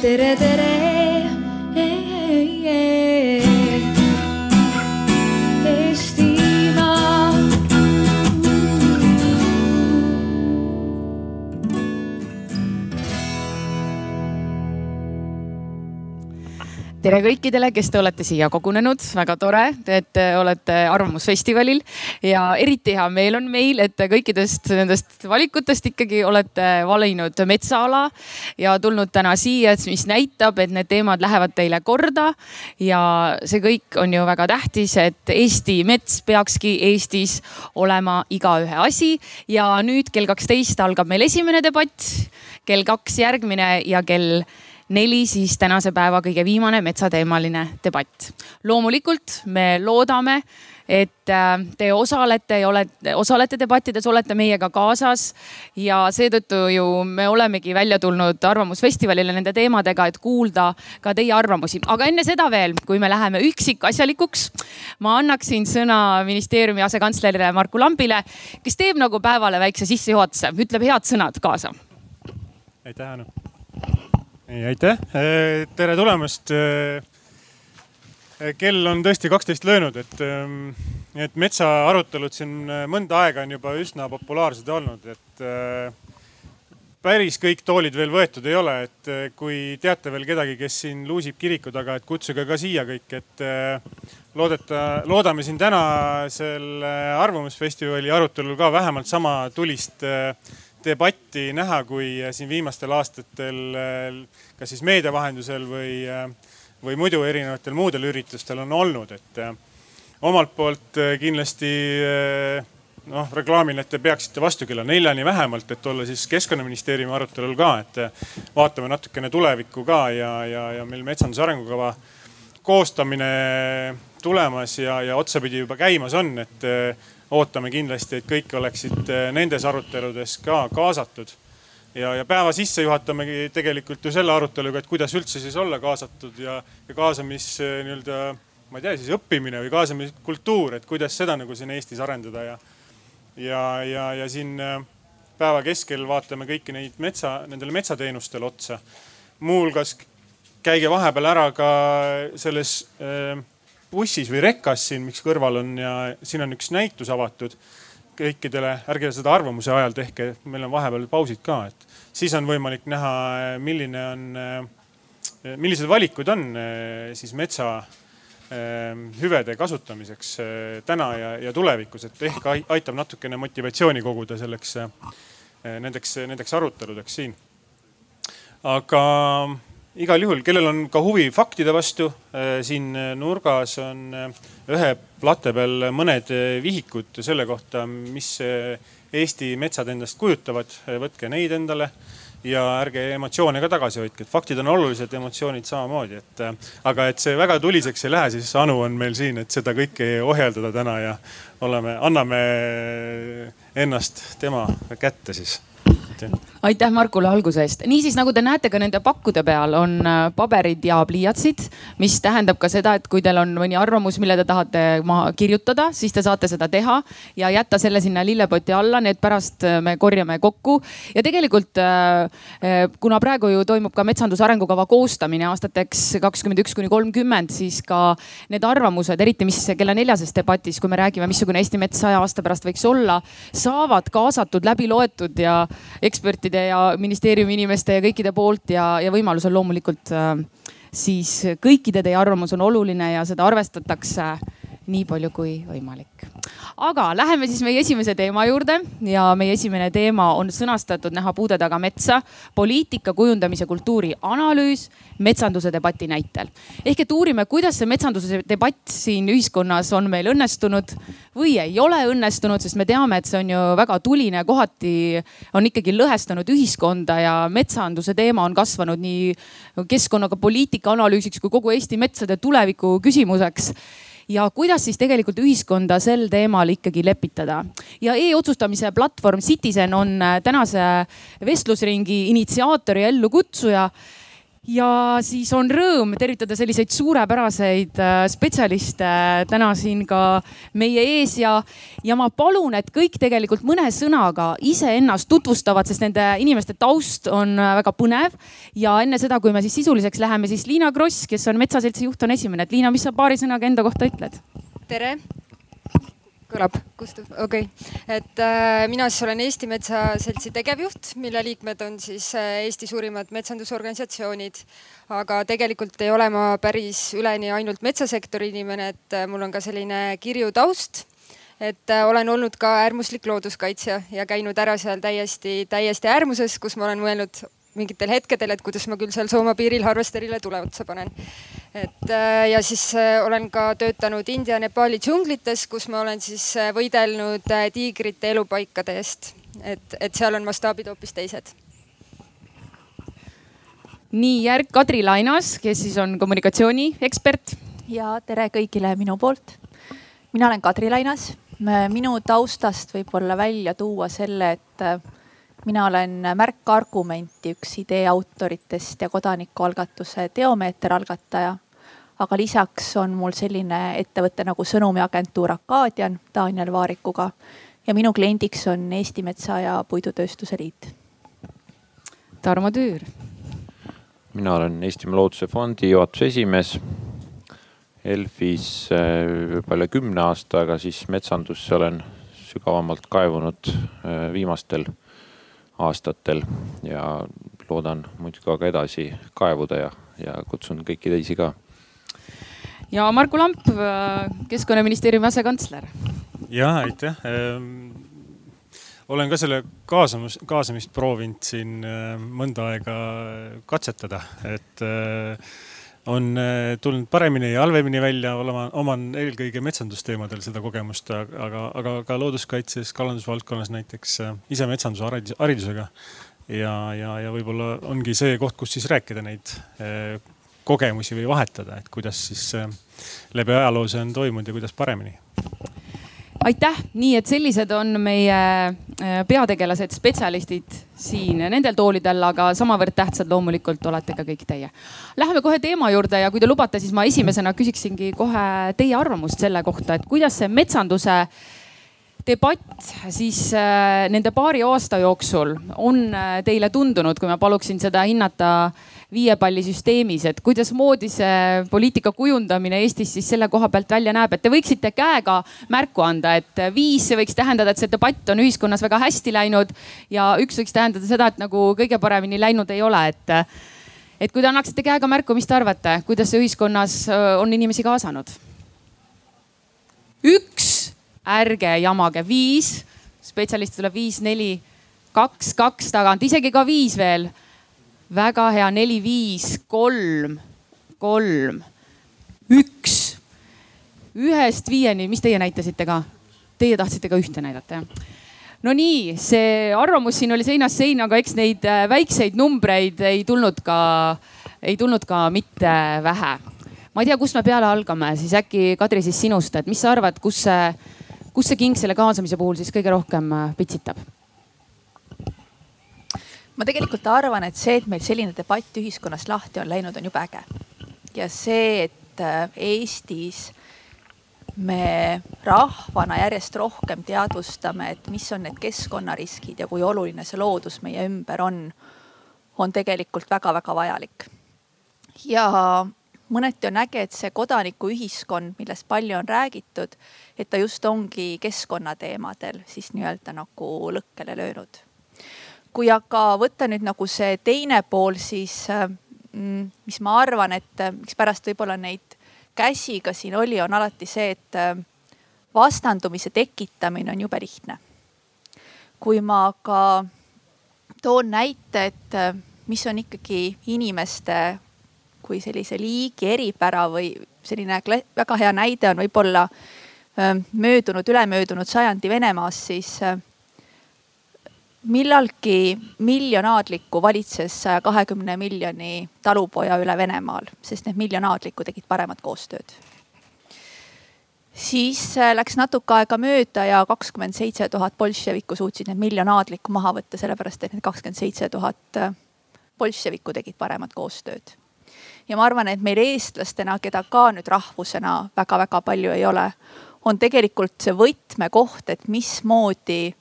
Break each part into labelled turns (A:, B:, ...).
A: tere, tere. Tere kõikidele, kes te olete siia kogunenud, väga tore, et te olete Arvamusfestivalil. Ja eriti hea meel on meil, et kõikidest nendest valikutest ikkagi olete valinud metsaala ja tulnud täna siia, mis näitab, et need teemad lähevad teile korda. ja see kõik on ju väga tähtis, et Eesti mets peakski Eestis olema igaühe asi. Ja nüüd kell kaksteist algab meil esimene debatt, kell kaks järgmine ja kell neli siis tänase päeva kõige viimane metsateemaline debatt. loomulikult me loodame, et äh, te osalete ja olete, osalete debattides, olete meiega kaasas ja seetõttu ju me olemegi välja tulnud Arvamusfestivalile nende teemadega, et kuulda ka teie arvamusi. aga enne seda veel, kui me läheme üksikasjalikuks, ma annaksin sõna ministeeriumi asekantslerile Marku Lambile, kes teeb nagu päevale väikse sissejuhatuse, ütleb head sõnad kaasa.
B: aitäh, Anu ei, aitäh, äh, tere tulemast. Äh, kell on tõesti kaksteist löönud, et, ähm, et metsaarutelud siin äh, mõnda aega on juba üsna populaarsed olnud, et päris kõik toolid veel võetud ei ole, et kui teate veel kedagi, kes siin luusib kiriku taga, et kutsuge ka siia kõik, et loodeta, loodame siin tänasel Arvamusfestivali arutelul ka vähemalt sama tulist debatti näha, kui siin viimastel aastatel kas siis meedia vahendusel või, või muidu erinevatel muudel üritustel on olnud, et omalt poolt kindlasti noh, reklaamin, et te peaksite vastu kella neljani vähemalt, et olla siis keskkonnaministeeriumi arutelul ka, et vaatame natukene tulevikku ka ja, ja, ja meil metsanduse arengukava koostamine tulemas ja, ja otsapidi juba käimas on, et ootame kindlasti, et kõik oleksid eh, nendes aruteludes ka kaasatud. ja, ja päeva sisse juhatamegi tegelikult ju selle aruteluga, et kuidas üldse siis olla kaasatud ja, ja kaasamis eh, nii-öelda, ma ei tea, siis õppimine või kaasamiskultuur, et kuidas seda nagu siin Eestis arendada ja, ja, ja, ja siin eh, päeva keskel vaatame kõiki neid metsa, nendele metsateenustele otsa. muuhulgas käige vahepeal ära ka selles äh, bussis või rekkas siin, miks kõrval on ja siin on üks näitus avatud kõikidele, ärge seda arvamuse ajal tehke, meil on vahepeal pausid ka, et siis on võimalik näha, milline on, millised valikud on siis metsa hüvede kasutamiseks täna ja, ja tulevikus, et ehk aitab natukene motivatsiooni koguda selleks, nendeks, nendeks aruteludeks siin. aga igal juhul, kellel on ka huvi faktide vastu, äh, siin nurgas on äh, ühe plate peal mõned vihikud selle kohta, mis Eesti metsad endast kujutavad. võtke neid endale ja ärge emotsioone ka tagasi hoidke, et faktid on olulised, emotsioonid samamoodi, et aga et see väga tuliseks ei lähe, siis Anu on meil siin, et seda kõike ohjeldada täna ja oleme, anname ennast tema kätte siis
A: aitäh Markule alguse eest. niisiis, nagu te näete, ka nende pakkude peal on äh, paberid ja pliiatsid, mis tähendab ka seda, et kui teil on mõni arvamus, mille te tahate maha kirjutada, siis te saate seda teha ja jätta selle sinna lillepoti alla, need pärast äh, me korjame kokku. ja tegelikult äh, kuna praegu ju toimub ka metsanduse arengukava koostamine aastateks kakskümmend üks kuni kolmkümmend, siis ka need arvamused, eriti mis kella neljases debatis, kui me räägime, missugune Eesti mets saja aasta pärast võiks olla, saavad kaasatud, läbi loetud ja ekspertide ja ministeeriumi inimeste ja kõikide poolt ja, ja võimalusel loomulikult äh, siis kõikide teie arvamus on oluline ja seda arvestatakse nii palju kui võimalik. aga läheme siis meie esimese teema juurde ja meie esimene teema on sõnastatud Näha puude taga metsa, poliitika kujundamise kultuuri analüüs metsanduse debati näitel. ehk et uurime, kuidas see metsanduse debatt siin ühiskonnas on meil õnnestunud või ei ole õnnestunud, sest me teame, et see on ju väga tuline, kohati on ikkagi lõhestanud ühiskonda ja metsanduse teema on kasvanud nii keskkonnaga poliitika analüüsiks kui kogu Eesti metsade tuleviku küsimuseks ja kuidas siis tegelikult ühiskonda sel teemal ikkagi lepitada. ja e-otsustamise platvorm Citizen on äh, tänase vestlusringi initsiaator ja ellukutsuja ja siis on rõõm tervitada selliseid suurepäraseid äh, spetsialiste täna siin ka meie ees ja, ja ma palun, et kõik tegelikult mõne sõnaga iseennast tutvustavad, sest nende inimeste taust on äh, väga põnev. ja enne seda, kui me siis sisuliseks läheme, siis Liina Kross, kes on Metsaseltsi juht, on esimene, et Liina, mis sa paari sõnaga enda kohta ütled?
C: tere, kõlab, kustub, okei okay.. et äh, mina siis olen Eesti Metsaseltsi tegevjuht, mille liikmed on siis äh, Eesti suurimad metsandusorganisatsioonid. aga tegelikult ei ole ma päris üleni ainult metsasektori inimene, et äh, mul on ka selline kirju taust et äh, olen olnud ka äärmuslik looduskaitsja ja käinud ära seal täiesti, täiesti äärmuses, kus ma olen mõelnud mingitel hetkedel, et kuidas ma küll seal Soome piiril harvesterile tule otsa panen. Et äh, ja siis äh, olen ka töötanud India, Nepaali džunglites, kus ma olen siis äh, võidelnud tiigrite elupaikade eest. et, et seal on mastaabid hoopis teised.
A: nii järg Kadri Lainas, kes siis on kommunikatsiooniekspert.
D: ja tere kõigile minu poolt. mina olen Kadri Lainas. minu taustast võib-olla välja tuua selle, et mina olen Märk Argumenti üks idee autoritest ja kodanikualgatuse Teomeeter algataja. aga lisaks on mul selline ettevõte nagu sõnumiagentuur Akadian Daniel Vaarikuga ja minu kliendiks on Eesti Metsa ja Puidutööstuse Liit.
A: Tarmo Tüür.
E: mina olen Eestimaa Looduse Fondi juhatuse esimees. Elfis äh, juba üle kümne aastaga, siis metsandusse olen sügavamalt kaevunud äh, viimastel aastatel ja loodan muidugi ka edasi kaevuda ja, ja kutsun kõiki teisi ka.
A: ja Marku Lamp, keskkonnaministeeriumi asekantsler.
B: ja aitäh ähm, olen ka selle kaasamus, kaasamist proovinud siin äh, mõnda aega katsetada, et äh, on äh, tulnud paremini ja halvemini välja, oman eelkõige metsandusteemadel seda kogemust, aga, aga ka looduskaitses, kalandusvaldkonnas näiteks äh, ise metsanduse haridusega. ja, ja, ja võib-olla ongi see koht, kus siis rääkida neid äh, kogemusi või vahetada, et kuidas siis läbi ajaloo see on toimunud ja kuidas paremini
A: aitäh, nii et sellised on meie äh, peategelased, spetsialistid siin nendel toolidel, aga samavõrd tähtsad loomulikult olete ka kõik teie. Läheme kohe teema juurde ja kui te lubate, siis ma esimesena küsiksingi kohe teie arvamust selle kohta, et kuidas see metsanduse debatt siis äh, nende paari aasta jooksul on äh, teile tundunud, kui ma paluksin seda hinnata viiepallisüsteemis, et kuidasmoodi see poliitika kujundamine Eestis siis selle koha pealt välja näeb, et te võiksite käega märku anda, et viis, võiks tähendada, et see debatt on ühiskonnas väga hästi läinud ja üks võiks tähendada seda, et nagu kõige paremini läinud ei ole, et et kui te annaksite käega märku, mis te arvate, kuidas see ühiskonnas on inimesi kaasanud? üks, ärge jamage, viis, spetsialist tuleb viis, neli, kaks, kaks tagant, isegi ka viis veel väga hea, neli, viis, kolm, kolm, üks. ühest viieni, mis teie näitasite ka? Teie tahtsite ka ühte näidata jah? no nii, see arvamus siin oli seinast seina, aga eks neid äh, väikseid numbreid ei tulnud ka, ei tulnud ka mitte vähe. ma ei tea, kust me peale algame, siis äkki Kadri siis sinust, et mis sa arvad, kus see, kus see king selle kaasamise puhul siis kõige rohkem äh, pitsitab?
D: Ma tegelikult arvan, et see, et meil selline debatt ühiskonnas lahti on läinud, on jube äge. ja see, et äh, Eestis me rahvana järjest rohkem teadvustame, et mis on need keskkonnariskid ja kui oluline see loodus meie ümber on, on tegelikult väga-väga vajalik. ja mõneti on äge, et see kodanikuühiskond, millest palju on räägitud, et ta just ongi keskkonnateemadel siis nii-öelda nagu lõkkele löönud kui aga võtta nüüd nagu see teine pool, siis mm, mis ma arvan, et mikspärast võib-olla neid käsi ka siin oli, on alati see, et vastandumise tekitamine on jube lihtne. kui ma aga toon näite, et mis on ikkagi inimeste kui sellise liigi eripära või selline väga hea näide on võib-olla möödunud, ülemöödunud sajandi Venemaas, siis millalgi miljonaadlikku valitses saja kahekümne miljoni talupoja üle Venemaal, sest need miljonaadlikku tegid paremat koostööd. siis äh, läks natuke aega mööda ja kakskümmend seitse tuhat bolševikku suutsid need miljonaadlikku maha võtta, sellepärast et need kakskümmend seitse tuhat äh, bolševikud tegid paremat koostööd. ja ma arvan, et meil eestlastena, keda ka nüüd rahvusena väga-väga palju ei ole, on tegelikult see võtmekoht, et mismoodi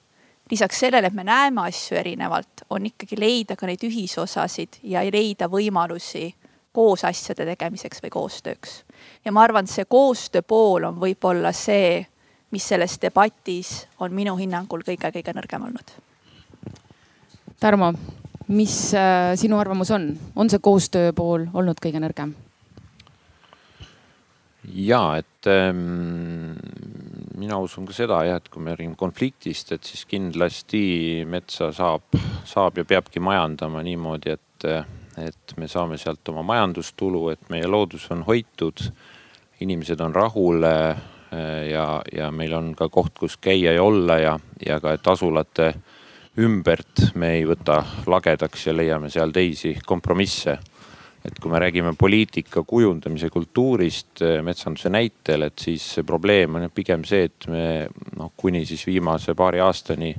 D: lisaks sellele, et me näeme asju erinevalt, on ikkagi leida ka neid ühisosasid ja leida võimalusi koos asjade tegemiseks või koostööks. ja ma arvan, et see koostöö pool on võib-olla see, mis selles debatis on minu hinnangul kõige-kõige nõrgem olnud.
A: Tarmo, mis äh, sinu arvamus on, on see koostöö pool olnud kõige nõrgem?
E: ja et ähm, mina usun ka seda jah, et kui me räägime konfliktist, et siis kindlasti metsa saab, saab ja peabki majandama niimoodi, et, et me saame sealt oma majandustulu, et meie loodus on hoitud, inimesed on rahul ja, ja meil on ka koht, kus käia ja olla ja, ja ka, et asulate ümbert me ei võta lagedaks ja leiame seal teisi kompromisse. Et kui me räägime poliitika kujundamise kultuurist äh, metsanduse näitel, et siis see probleem on pigem see, et me noh, kuni siis viimase paari aastani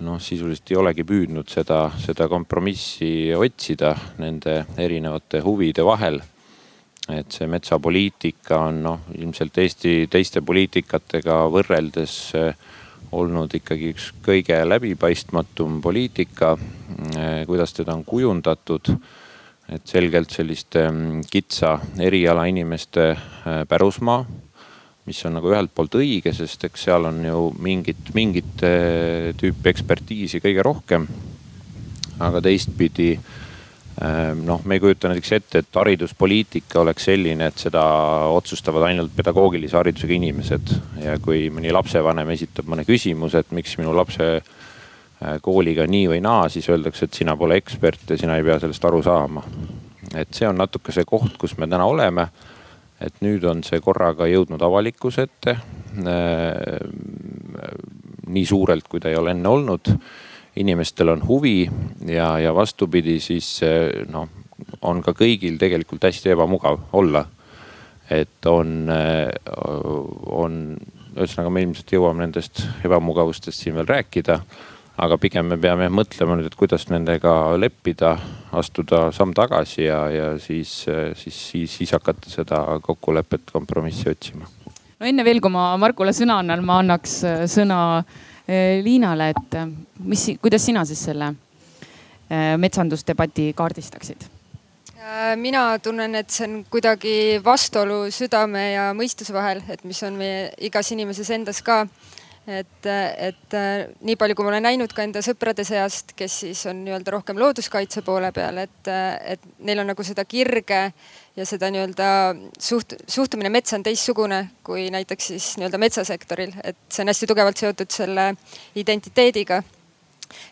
E: noh, sisuliselt ei olegi püüdnud seda, seda kompromissi otsida nende erinevate huvide vahel et see metsapoliitika on noh, ilmselt Eesti teiste poliitikatega võrreldes eh, olnud ikkagi üks kõige läbipaistmatum poliitika. Eh, kuidas teda on kujundatud, et selgelt selliste mm, kitsa eriala inimeste eh, pärusmaa, mis on nagu ühelt poolt õige, sest eks seal on ju mingit, mingit tüüpi ekspertiisi kõige rohkem. aga teistpidi Ehm, noh, me ei kujuta näiteks ette, et hariduspoliitika oleks selline, et seda otsustavad ainult pedagoogilise haridusega inimesed. ja kui mõni lapsevanem esitab mõne küsimuse, et miks minu lapse äh, kooliga nii või naa, siis öeldakse, et sina pole ekspert ja sina ei pea sellest aru saama. et see on natuke see koht, kus me täna oleme. et nüüd on see korraga jõudnud avalikkuse ette. Ehm, nii suurelt, kui ta ei ole enne olnud inimestel on huvi ja, ja vastupidi, siis noh, on ka kõigil tegelikult hästi ebamugav olla. et on, on, ühesõnaga me ilmselt jõuame nendest ebamugavustest siin veel rääkida. Aga pigem me peame mõtlema nüüd, et kuidas nendega leppida, astuda samm tagasi ja, ja siis, siis, siis, siis hakata seda kokkulepet, kompromissi otsima.
A: no enne veel, kui ma Markule sõna annan, ma annaks sõna Eh, Liinale, et eh, mis, kuidas sina siis selle metsandusdebati kaardistaksid?
C: Äh, mina tunnen, et see on kuidagi vastuolu südame ja mõistuse vahel, et mis on meie igas inimeses endas ka. Et, et nii palju, kui ma olen näinud ka enda sõprade seast, kes siis on nii-öelda rohkem looduskaitse poole peal, et, et neil on nagu seda kirge ja seda nii-öelda suht-, suhtumine metsa on teistsugune kui näiteks siis nii-öelda metsasektoril, et see on hästi tugevalt seotud selle identiteediga.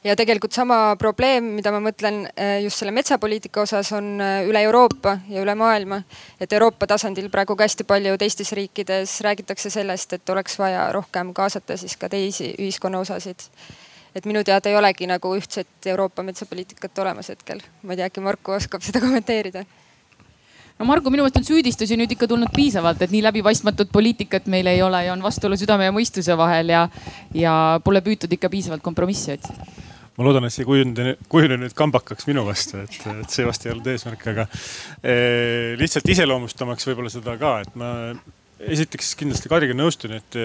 C: Ja tegelikult sama probleem, mida ma mõtlen eh, just selle metsapoliitika osas, on eh, üle Euroopa ja üle maailma. et Euroopa tasandil praegu ka hästi palju teistes riikides räägitakse sellest, et oleks vaja rohkem kaasata siis ka teisi ühiskonna osasid et minu teada ei olegi nagu ühtset Euroopa metsapoliitikat olemas hetkel. ma ei tea, äkki Marku oskab seda kommenteerida
A: no Margo, minu meelest on süüdistusi nüüd ikka tulnud piisavalt, et nii läbipaistmatut poliitikat meil ei ole ja on vastuolu südame ja mõistuse vahel ja, ja pole püütud ikka piisavalt kompromissi otsida.
B: Ma loodan, et see ei kujune, kujune nüüd kambakaks minu vastu, et, et see vast ei olnud eesmärk, aga e, lihtsalt iseloomustamaks võib-olla seda ka, et ma esiteks kindlasti Kadriga nõustun, et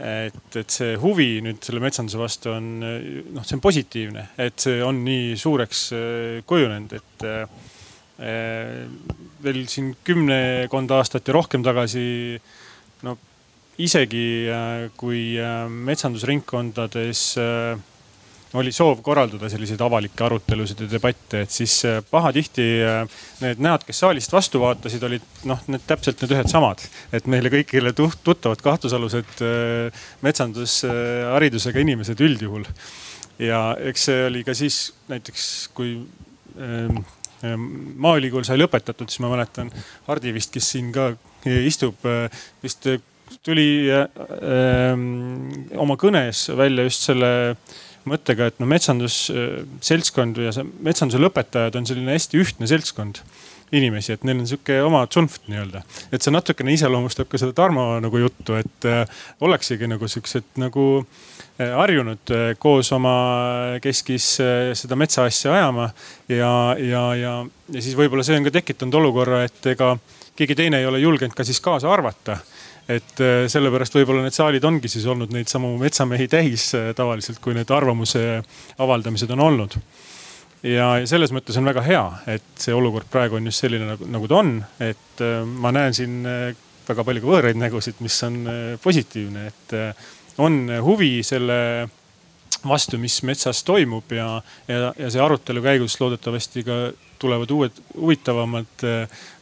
B: et, et see huvi nüüd selle metsanduse vastu on noh, see on positiivne, et see on nii suureks kujunenud, et veel siin kümnekond aastat ja rohkem tagasi no isegi äh, kui äh, metsandusringkondades oli soov korraldada selliseid avalikke arutelusid ja debatte, et siis pahatihti need näod, kes saalist vastu vaatasid, olid noh, need täpselt need ühed samad. et meile kõigile tuttavad kahtlusalused metsandusharidusega inimesed üldjuhul. ja eks see oli ka siis näiteks, kui maaülikool sai lõpetatud, siis ma mäletan Hardi vist, kes siin ka istub, äh, vist äh, tuli ähm, oma kõnes välja just selle mõttega, et no metsandusseltskond ja see metsanduse lõpetajad on selline hästi ühtne seltskond. inimesi, et neil on sihuke oma tsunft nii-öelda. et see natukene iseloomustab ka seda Tarmo nagu juttu, et äh, ollaksegi nagu siuksed nagu äh, harjunud äh, koos oma keskis äh, seda metsaasja ajama. ja, ja, ja, ja siis võib-olla see on ka tekitanud olukorra, et ega keegi teine ei ole julgenud ka siis kaasa arvata et sellepärast võib-olla need saalid ongi siis olnud neid samu metsamehi täis tavaliselt, kui need arvamuse avaldamised on olnud ja, ja selles mõttes on väga hea, et see olukord praegu on just selline nagu, nagu ta on, et ma näen siin väga palju ka võõraid nägusid, mis on positiivne, et on huvi selle vastu, mis metsas toimub ja, ja, ja see arutelu käigus loodetavasti ka tulevad uued huvitavamad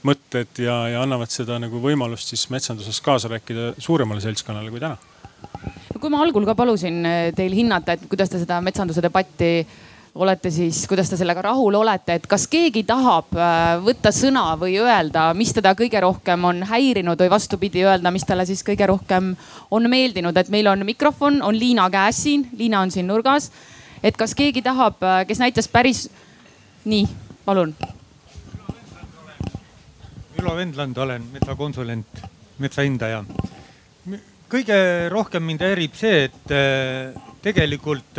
B: mõtted ja, ja annavad seda nagu võimalust siis metsanduses kaasa rääkida suuremale seltskonnale kui täna.
A: kui ma algul ka palusin teil hinnata, et kuidas te seda metsanduse debatti olete siis, kuidas te sellega rahul olete, et kas keegi tahab äh, võtta sõna või öelda, mis teda kõige rohkem on häirinud või vastupidi öelda, mis talle siis kõige rohkem on meeldinud, et meil on mikrofon, on Liina käes siin, Liina on siin nurgas. et kas keegi tahab, äh, kes näitas päris, nii, palun.
F: Ülo Vendland olen metsakonsulent, metsahindaja. kõige rohkem mind häirib see, et äh, tegelikult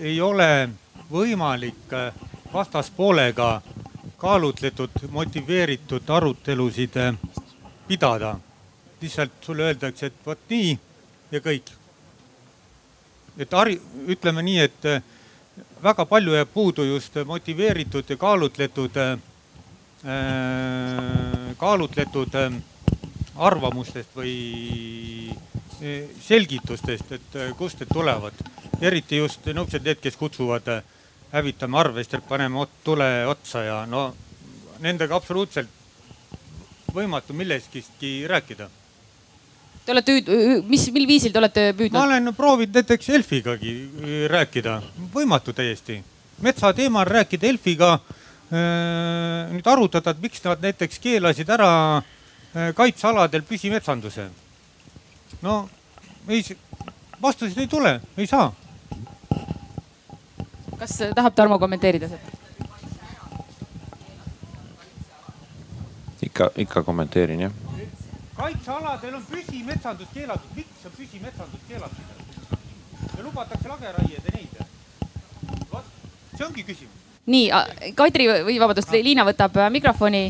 F: ei ole võimalik äh, vastaspoolega kaalutletud, motiveeritud arutelusid äh, pidada. lihtsalt sulle öeldakse, et vot nii ja kõik. et hari-, ütleme nii, et äh, väga palju jääb puudu just motiveeritud ja kaalutletud, kaalutletud arvamustest või selgitustest, et kust need tulevad. eriti just niisugused need, kes kutsuvad hävitame arvestid, paneme tule otsa ja no nendega absoluutselt võimatu millestki rääkida.
A: Te olete, mis, mil viisil te olete püüdnud?
F: ma olen proovinud näiteks Elfigagi rääkida, võimatu täiesti. metsa teemal rääkida Elfiga, nüüd arutada, et miks nad näiteks keelasid ära kaitsealadel püsimetsanduse. no ei, vastuseid ei tule, ei saa
A: kas tahab Tarmo kommenteerida seda?
E: ikka, ikka kommenteerin jah.
F: kaitsealadel on püsimetsandus keelatud, miks on püsimetsandus keelatud? ja lubatakse lageraied ja neid. vot, see ongi küsimus.
A: nii, Kadri või vabandust, Liina võtab äh, mikrofoni.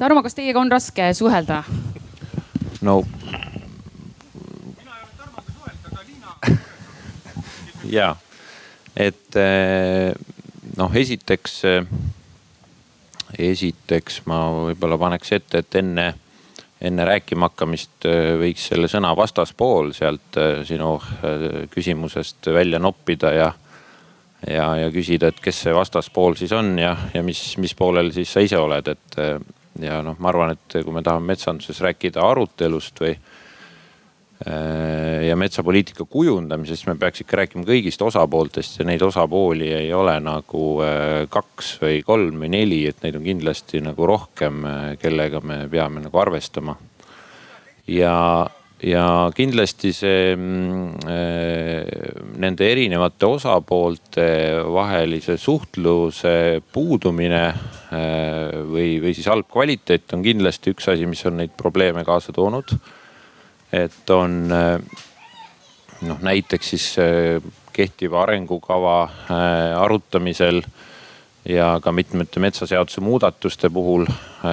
A: Tarmo, kas teiega on raske suhelda?
E: no.
F: mina ei ole Tarmoga suhelnud, aga Liina.
E: jaa et eh, noh, esiteks, eh, esiteks ma võib-olla paneks ette, et enne, enne rääkima hakkamist eh, võiks selle sõna vastaspool sealt sinu küsimusest välja noppida ja ja, ja küsida, et kes see vastaspool siis on ja, ja mis, mis poolel siis sa ise oled, et ja noh, ma arvan, et kui me tahame metsanduses rääkida arutelust või ja metsapoliitika kujundamisest me peaks ikka rääkima kõigist osapooltest ja neid osapooli ei ole nagu äh, kaks või kolm või neli, et neid on kindlasti nagu rohkem, äh, kellega me peame nagu arvestama. ja, ja kindlasti see mm, nende erinevate osapoolte vahelise suhtluse puudumine või, või siis halb kvaliteet on kindlasti üks asi, mis on neid probleeme kaasa toonud et on eh, noh, näiteks siis eh, kehtiva arengukava eh, arutamisel ja ka mitmete metsaseaduse muudatuste puhul,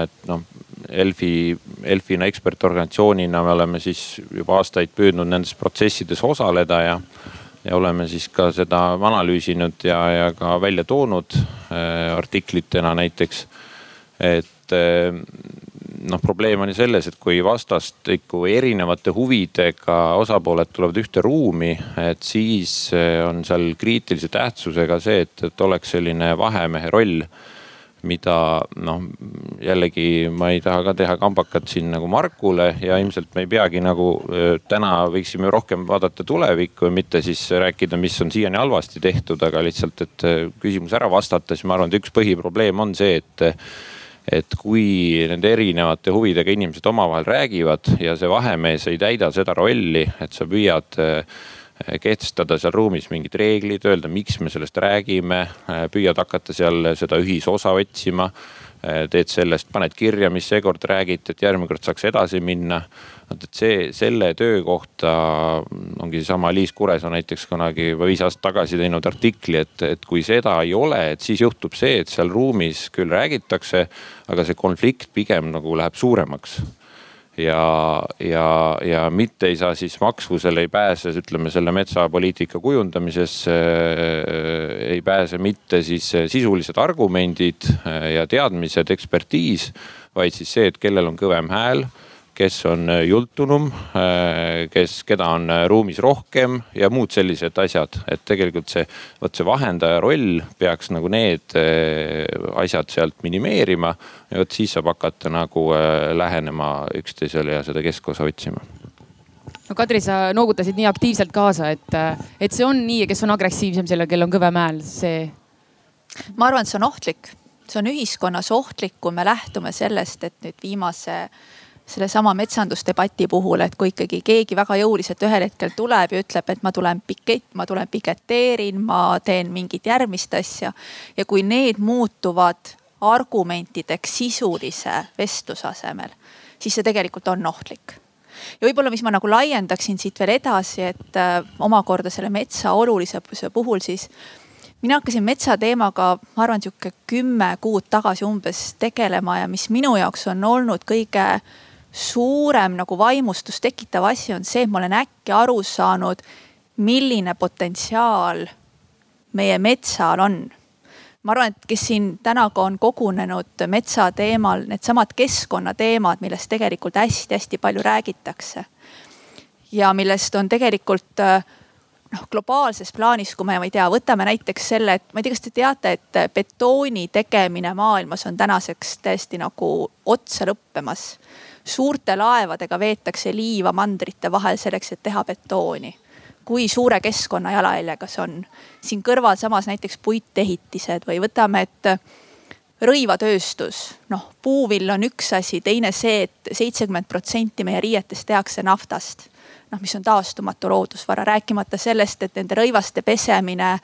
E: et noh, Elfi, Elfina ekspertorganisatsioonina me oleme siis juba aastaid püüdnud nendes protsessides osaleda ja, ja oleme siis ka seda analüüsinud ja, ja ka välja toonud äh, artiklitena näiteks. et äh, noh, probleem on ju selles, et kui vastastikku erinevate huvidega osapooled tulevad ühte ruumi, et siis eh, on seal kriitilise tähtsusega see, et, et oleks selline vahemehe roll mida noh, jällegi ma ei taha ka teha kambakat siin nagu Markule ja ilmselt me ei peagi nagu eh, täna võiksime rohkem vaadata tulevikku ja mitte siis rääkida, mis on siiani halvasti tehtud, aga lihtsalt, et eh, küsimus ära vastata, siis ma arvan, et üks põhiprobleem on see, et et kui nende erinevate huvidega inimesed omavahel räägivad ja see vahemees ei täida seda rolli, et sa püüad eh, kehtestada seal ruumis mingid reeglid, öelda, miks me sellest räägime, eh, püüad hakata seal seda ühisosa otsima teed sellest, paned kirja, mis seekord räägiti, et järgmine kord saaks edasi minna. vot et see, selle töö kohta ongi seesama Liis Kuresoo näiteks kunagi juba viis aastat tagasi teinud artikli, et, et kui seda ei ole, et siis juhtub see, et seal ruumis küll räägitakse, aga see konflikt pigem nagu läheb suuremaks ja, ja, ja mitte ei saa siis maksvusele ei pääse, ütleme selle metsapoliitika kujundamisesse ei pääse mitte siis sisulised argumendid ja teadmised, ekspertiis, vaid siis see, et kellel on kõvem hääl kes on äh, jultunum, äh, kes, keda on äh, ruumis rohkem ja muud sellised asjad. et tegelikult see, vot see vahendaja roll peaks nagu need asjad sealt minimeerima. ja vot siis saab hakata nagu lähenema üksteisele ja seda keskosa otsima
A: no Kadri, sa noogutasid nii aktiivselt kaasa, et, et see on nii ja kes on agressiivsem, sellel, kellel on kõvem hääl, see.
D: ma arvan, et see on ohtlik, see on ühiskonnas ohtlik, kui me lähtume sellest, et nüüd viimase sellesama metsandusdebati puhul, et kui ikkagi keegi väga jõuliselt ühel hetkel tuleb ja ütleb, et ma tulen pikett, ma tulen piketeerin, ma teen mingit järgmist asja. ja kui need muutuvad argumentideks sisulise vestluse asemel, siis see tegelikult on ohtlik ja võib-olla, mis ma nagu laiendaksin siit veel edasi, et äh, omakorda selle metsa olulisuse puhul siis mina hakkasin metsateemaga, ma arvan, sihuke kümme kuud tagasi umbes tegelema ja mis minu jaoks on olnud kõige suurem nagu vaimustust tekitav asi on see, et ma olen äkki aru saanud, milline potentsiaal meie metsal on. ma arvan, et kes siin täna ka on kogunenud metsa teemal, needsamad keskkonnateemad, millest tegelikult hästi-hästi palju räägitakse. ja millest on tegelikult noh, globaalses plaanis, kui me, ma ei tea, võtame näiteks selle, et ma ei tea, kas te teate, et betooni tegemine maailmas on tänaseks täiesti nagu otsa lõppemas suurte laevadega veetakse liiva mandrite vahel selleks, et teha betooni. kui suure keskkonnajalajäljega see on. siin kõrval samas näiteks puitehitised või võtame, et rõivatööstus, noh puuvill on üks asi, teine see et, et seitsekümmend protsenti meie riietest tehakse naftast. noh, mis on taastumatu loodusvara, rääkimata sellest, et nende rõivaste pesemine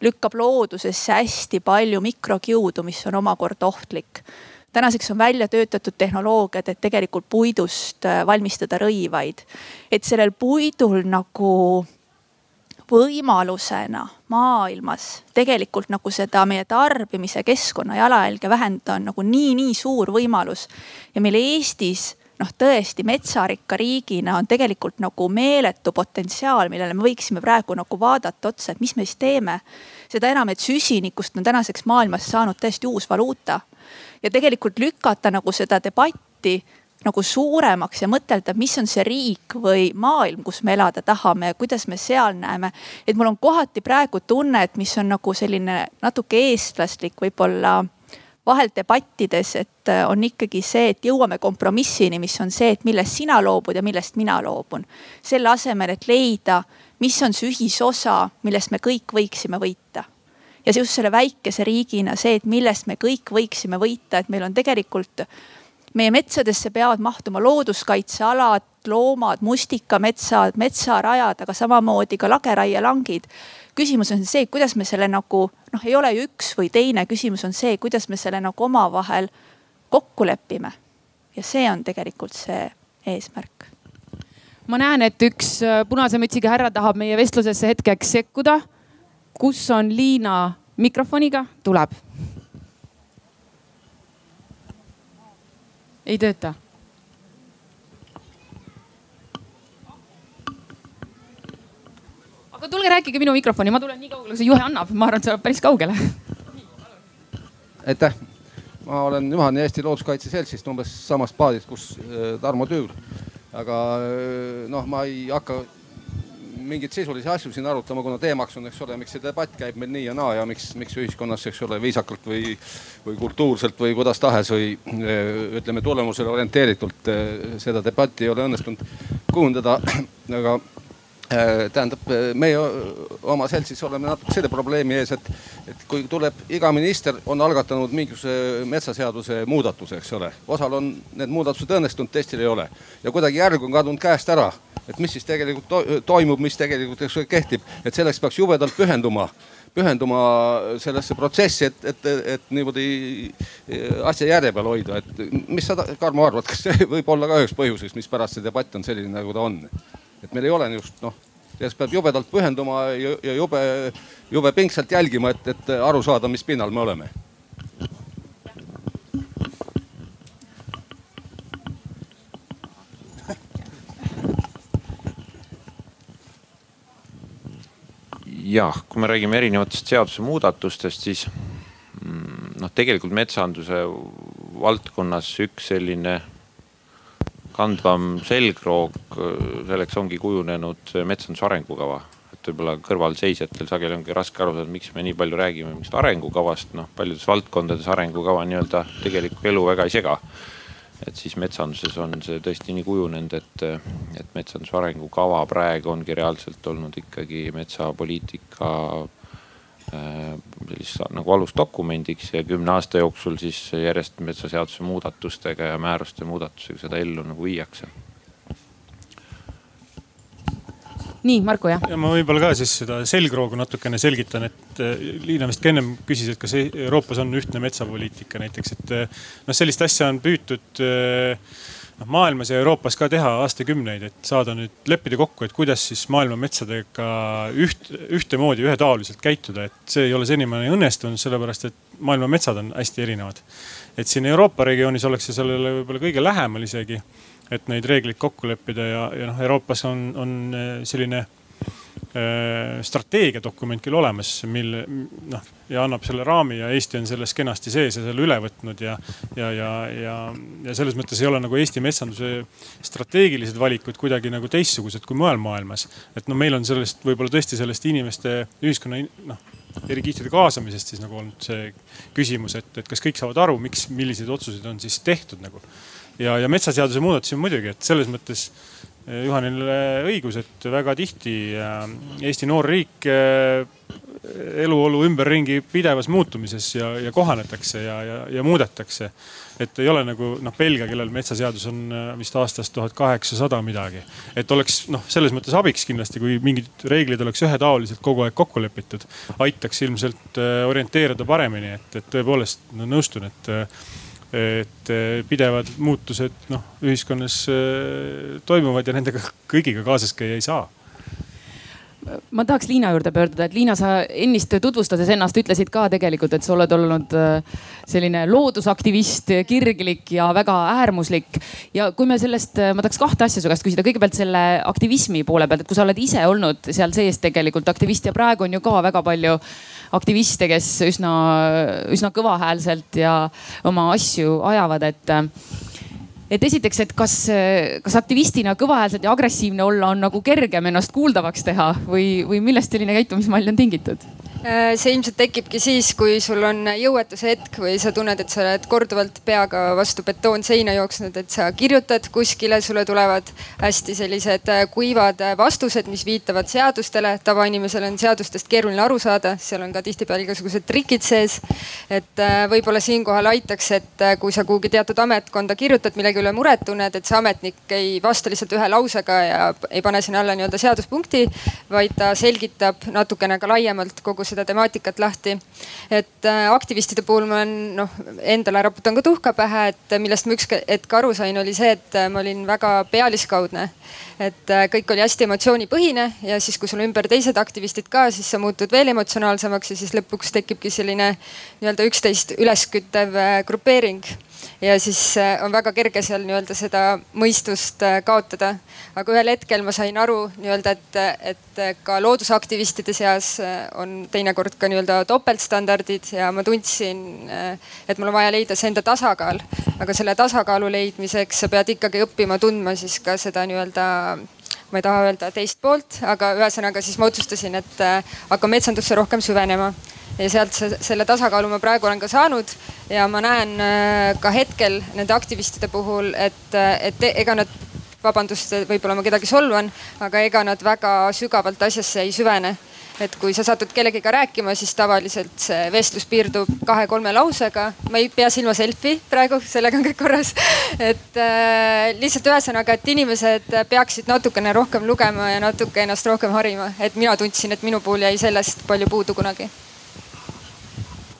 D: lükkab loodusesse hästi palju mikrokiudu, mis on omakorda ohtlik tänaseks on välja töötatud tehnoloogiad, et tegelikult puidust äh, valmistada rõivaid. et sellel puidul nagu võimalusena maailmas tegelikult nagu seda meie tarbimise keskkonna jalajälge vähendada on nagu nii-nii suur võimalus. ja meil Eestis noh, tõesti metsarikka riigina on tegelikult nagu meeletu potentsiaal, millele me võiksime praegu nagu vaadata otsa, et mis me siis teeme. seda enam, et süsinikust on tänaseks maailmas saanud täiesti uus valuuta ja tegelikult lükata nagu seda debatti nagu suuremaks ja mõtelda, mis on see riik või maailm, kus me elada tahame ja kuidas me seal näeme. et mul on kohati praegu tunne, et mis on nagu selline natuke eestlaslik võib-olla vahel debattides, et äh, on ikkagi see, et jõuame kompromissini, mis on see, et millest sina loobud ja millest mina loobun. selle asemel, et leida, mis on see ühisosa, millest me kõik võiksime võita ja just selle väikese riigina see, et millest me kõik võiksime võita, et meil on tegelikult meie metsadesse peavad mahtuma looduskaitsealad, loomad, mustikametsad, metsarajad, aga samamoodi ka lageraielangid. küsimus on see, kuidas me selle nagu noh, ei ole ju üks või teine, küsimus on see, kuidas me selle nagu omavahel kokku lepime. ja see on tegelikult see eesmärk.
A: ma näen, et üks punase mütsiga härra tahab meie vestlusesse hetkeks sekkuda kus on Liina mikrofoniga, tuleb. ei tööta. aga tulge rääkige minu mikrofoni, ma tulen nii kaugele, kui see juhe annab, ma arvan, et see on päris kaugele.
G: aitäh, ma olen Juhan Eesti Looduskaitse Seltsist umbes samast paadist, kus äh, Tarmo Tüür. aga äh, noh, ma ei hakka mingeid sisulisi asju siin arutama, kuna teemaks on, eks ole, miks see debatt käib meil nii ja naa ja miks, miks ühiskonnas, eks ole, viisakalt või, või kultuurselt või kuidas tahes või ütleme tulemusele orienteeritult seda debatti ei ole õnnestunud kujundada. aga tähendab, meie oma seltsis oleme natuke selle probleemi ees, et, et kui tuleb iga minister on algatanud mingisuguse metsaseaduse muudatuse, eks ole. osal on need muudatused õnnestunud, teistel ei ole ja kuidagi järg on kadunud käest ära et mis siis tegelikult to toimub, mis tegelikult eks ole kehtib, et selleks peaks jubedalt pühenduma pühenduma sellesse protsessi, et, et, et niimoodi asja järje peal hoida, et mis sa, Tarmo, arvad, kas see võib olla ka üheks põhjuseks, mispärast see debatt on selline, nagu ta on? Et meil ei ole niisugust noh, kes peab jubedalt pühenduma ja, ja jube, jube pingsalt jälgima, et, et aru saada, mis pinnal me oleme.
E: Jah, kui me räägime erinevatest seadusemuudatustest, siis mm, noh, tegelikult metsanduse valdkonnas üks selline kandvam selgroog, selleks ongi kujunenud metsanduse arengukava. et võib-olla kõrvalseisjatel sageli ongi raske aru saada, miks me nii palju räägime mingist arengukavast, noh paljudes valdkondades arengukava nii-öelda tegelikku elu väga ei sega et siis metsanduses on see tõesti nii kujunenud, et, et metsanduse arengukava praegu ongi reaalselt olnud ikkagi metsapoliitika äh, sellist nagu alusdokumendiks ja kümne aasta jooksul siis järjest metsaseaduse muudatustega ja määruste muudatusega seda ellu nagu viiakse
A: nii, Marko jah.
B: ja ma võib-olla ka siis seda selgroogu natukene selgitan, et äh, Liina vist ka ennem küsis, et kas Euroopas on ühtne metsapoliitika näiteks, et äh, noh, sellist asja on püütud äh, noh maailmas ja Euroopas ka teha aastakümneid, et saada nüüd leppida kokku, et kuidas siis maailma metsadega üht, ühtemoodi, ühetaoliselt käituda, et see ei ole senimaani õnnestunud, sellepärast et maailma metsad on hästi erinevad. et siin Euroopa regioonis oleks see sellele võib-olla kõige lähemal isegi et neid reegleid kokku leppida ja, ja noh, Euroopas on, on äh, selline strateegiadokument küll olemas, mil noh ja annab selle raami ja Eesti on selles kenasti sees ja selle üle võtnud ja, ja, ja, ja, ja selles mõttes ei ole nagu Eesti metsanduse strateegilised valikud kuidagi nagu teistsugused kui mujal maailmas. et no meil on sellest võib-olla tõesti sellest inimeste, ühiskonna noh eri kihtide kaasamisest siis nagu olnud see küsimus, et, et kas kõik saavad aru, miks, milliseid otsuseid on siis tehtud nagu ja, ja metsaseaduse muudatusi muidugi, et selles mõttes eh, Juhanil õigus, et väga tihti eh, Eesti noor riik eh, eluolu ümberringi pidevas muutumises ja, ja kohanetakse ja, ja, ja muudetakse. et ei ole nagu noh, Belgia, kellel metsaseadus on vist aastast tuhat kaheksasada midagi. et oleks noh, selles mõttes abiks kindlasti, kui mingid reeglid oleks ühetaoliselt kogu aeg kokku lepitud, aitaks ilmselt orienteeruda paremini, et, et tõepoolest no, nõustun, et et eh, pidevad muutused noh ühiskonnas eh, toimuvad ja nendega kõigiga kaasas käia ei saa
A: ma tahaks Liina juurde pöörduda, et Liina, sa ennist tutvustades ennast ütlesid ka tegelikult, et sa oled olnud äh, selline loodusaktivist, kirglik ja väga äärmuslik. ja kui me sellest, äh, ma tahaks kahte asja su käest küsida, kõigepealt selle aktivismi poole pealt, et kui sa oled ise olnud seal sees tegelikult aktivist ja praegu on ju ka väga palju aktiviste, kes üsna, üsna kõvahäälselt ja oma asju ajavad, et et esiteks, et kas, kas aktivistina kõvahäälselt ja agressiivne olla on nagu kergem ennast kuuldavaks teha või, või millest selline käitumismall on tingitud?
C: Äh, see ilmselt tekibki siis, kui sul on jõuetuse hetk või sa tunned, et sa oled korduvalt peaga vastu betoonseina jooksnud, et sa kirjutad kuskile, sulle tulevad hästi sellised äh, kuivad äh, vastused, mis viitavad seadustele. tavainimesel on seadustest keeruline aru saada, seal on ka tihtipeale igasugused trikid sees. et võib-olla siinkohal aitaks, et kui sa kuhugi teatud ametkonda kirjutad, millegi üle muret tunned, et see ametnik ei vasta lihtsalt ühe lausega ja ei pane sinna alla nii-öelda seaduspunkti, vaid ta selgitab natukene ka laiemalt kogu seda seda temaatikat lahti. et äh, aktivistide puhul ma olen noh endale raputan ka tuhka pähe, et millest ma üks hetk aru sain, oli see, et äh, ma olin väga pealiskaudne. et äh, kõik oli hästi emotsioonipõhine ja siis, kui sul ümber teised aktivistid ka, siis sa muutud veel emotsionaalsemaks ja siis lõpuks tekibki selline nii-öelda üksteist ülesküttev grupeering ja siis äh, on väga kerge seal nii-öelda seda mõistust äh, kaotada. aga ühel hetkel ma sain aru nii-öelda, et, et ka loodusaktivistide seas äh, on teinekord ka nii-öelda topeltstandardid ja ma tundsin, et mul on vaja leida see enda tasakaal. aga selle tasakaalu leidmiseks sa pead ikkagi õppima tundma siis ka seda nii-öelda ma ei taha öelda teist poolt, aga ühesõnaga siis ma otsustasin, et hakkan metsandusse rohkem süvenema ja sealt selle tasakaalu ma praegu olen ka saanud ja ma näen äh, ka hetkel nende aktivistide puhul, et, äh, et ega nad, vabandust, võib-olla ma kedagi solvan, aga ega nad väga sügavalt asjasse ei süvene et kui sa satud kellegiga rääkima, siis tavaliselt see vestlus piirdub kahe-kolme lausega. ma ei pea silmas selfie praegu, sellega on kõik korras. et äh, lihtsalt ühesõnaga, et inimesed peaksid natukene rohkem lugema ja natuke ennast rohkem harima, et mina tundsin, et minu puhul jäi sellest palju puudu kunagi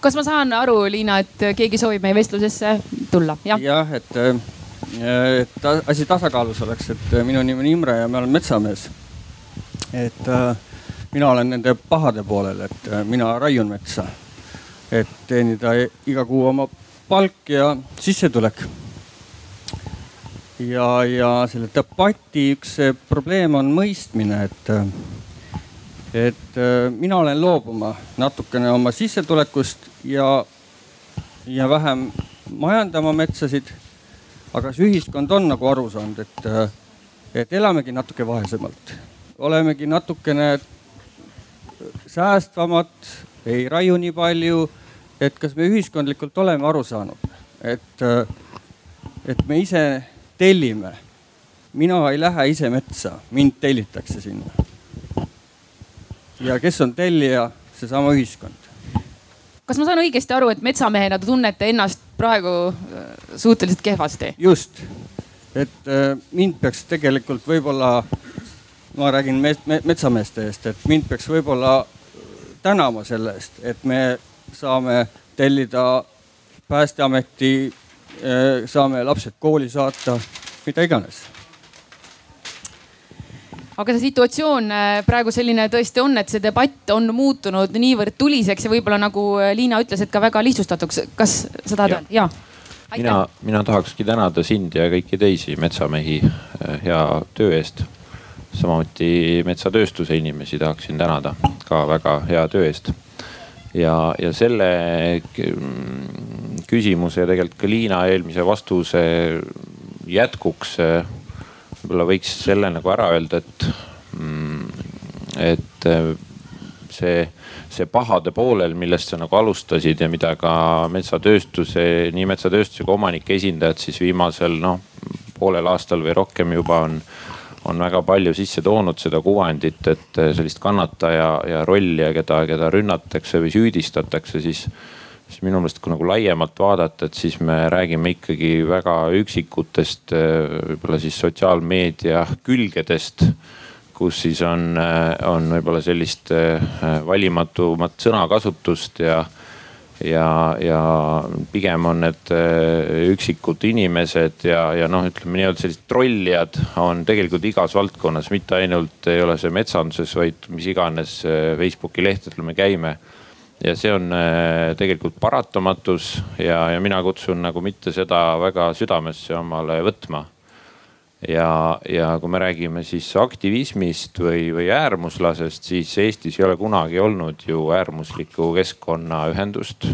A: kas ma saan aru, Liina, et keegi soovib meie vestlusesse tulla?
H: jah ja,, et, et asi tasakaalus oleks, et minu nimi on Imre ja ma olen metsamees. et mina olen nende pahade poolel, et mina raiun metsa, et teenida iga kuu oma palk ja sissetulek ja, ja selle debati üks probleem on mõistmine, et, et äh, mina olen loobuma natukene oma sissetulekust ja, ja vähem majandama metsasid. aga see ühiskond on nagu aru saanud, et, äh, et elamegi natuke vaesemalt, olemegi natukene säästvamad, ei raiu nii palju. et kas me ühiskondlikult oleme aru saanud, et, äh, et me ise tellime. mina ei lähe ise metsa, mind tellitakse sinna. Ja kes on tellija, seesama ühiskond.
A: kas ma saan õigesti aru, et metsamehena te tunnete ennast praegu äh, suhteliselt kehvasti?
H: just, et äh, mind peaks tegelikult võib-olla, ma räägin metsameeste eest, et mind peaks võib-olla tänama selle eest, et me saame tellida päästeameti Äh, saame lapsed kooli saata, mida iganes
A: aga see situatsioon äh, praegu selline tõesti on, et see debatt on muutunud niivõrd tuliseks ja võib-olla nagu äh, Liina ütles, et ka väga lihtsustatuks. kas sa tahad öelda? jaa.
E: mina, mina tahakski tänada sind ja kõiki teisi metsamehi hea töö eest. samuti metsatööstuse inimesi tahaksin tänada ka väga hea töö eest. ja, ja selle küsimuse ja tegelikult ka Liina eelmise vastuse jätkuks võib-olla võiks selle nagu ära öelda, et, mm, et äh, see, see pahade poolel, millest sa nagu alustasid ja mida ka metsatööstuse, nii metsatööstuse kui omanike esindajad siis viimasel noh, poolel aastal või rohkem juba on on väga palju sisse toonud seda kuvandit, et sellist kannataja ja rolli ja keda, keda rünnatakse või süüdistatakse, siis siis minu meelest, kui nagu laiemalt vaadata, et siis me räägime ikkagi väga üksikutest võib-olla siis sotsiaalmeedia külgedest kus siis on, on võib-olla sellist valimatumat sõnakasutust ja, ja, ja pigem on need üksikud inimesed ja, ja noh, ütleme nii-öelda sellised trollijad on tegelikult igas valdkonnas, mitte ainult ei ole see metsanduses, vaid mis iganes Facebooki lehtedel me käime ja see on äh, tegelikult paratamatus ja, ja mina kutsun nagu mitte seda väga südamesse omale võtma. ja, ja kui me räägime siis aktivismist või, või äärmuslasest, siis Eestis ei ole kunagi olnud ju äärmuslikku keskkonnaühendust.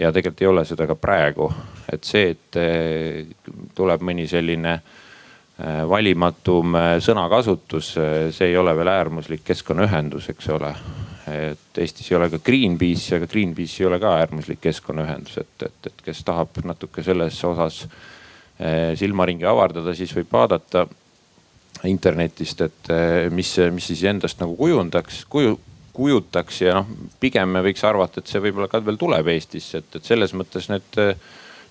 E: ja tegelikult ei ole seda ka praegu, et see, et äh, tuleb mõni selline äh, valimatum sõnakasutus, see ei ole veel äärmuslik keskkonnaühendus, eks ole et Eestis ei ole ka Greenpeace'i, aga Greenpeace ei ole ka äärmuslik keskkonnaühendus, et, et, et kes tahab natuke selles osas eh, silmaringi avardada, siis võib vaadata internetist, et eh, mis, mis siis endast nagu kujundaks, kuju, kujutaks ja noh, pigem me võiks arvata, et see võib-olla ka veel tuleb Eestisse, et, et selles mõttes need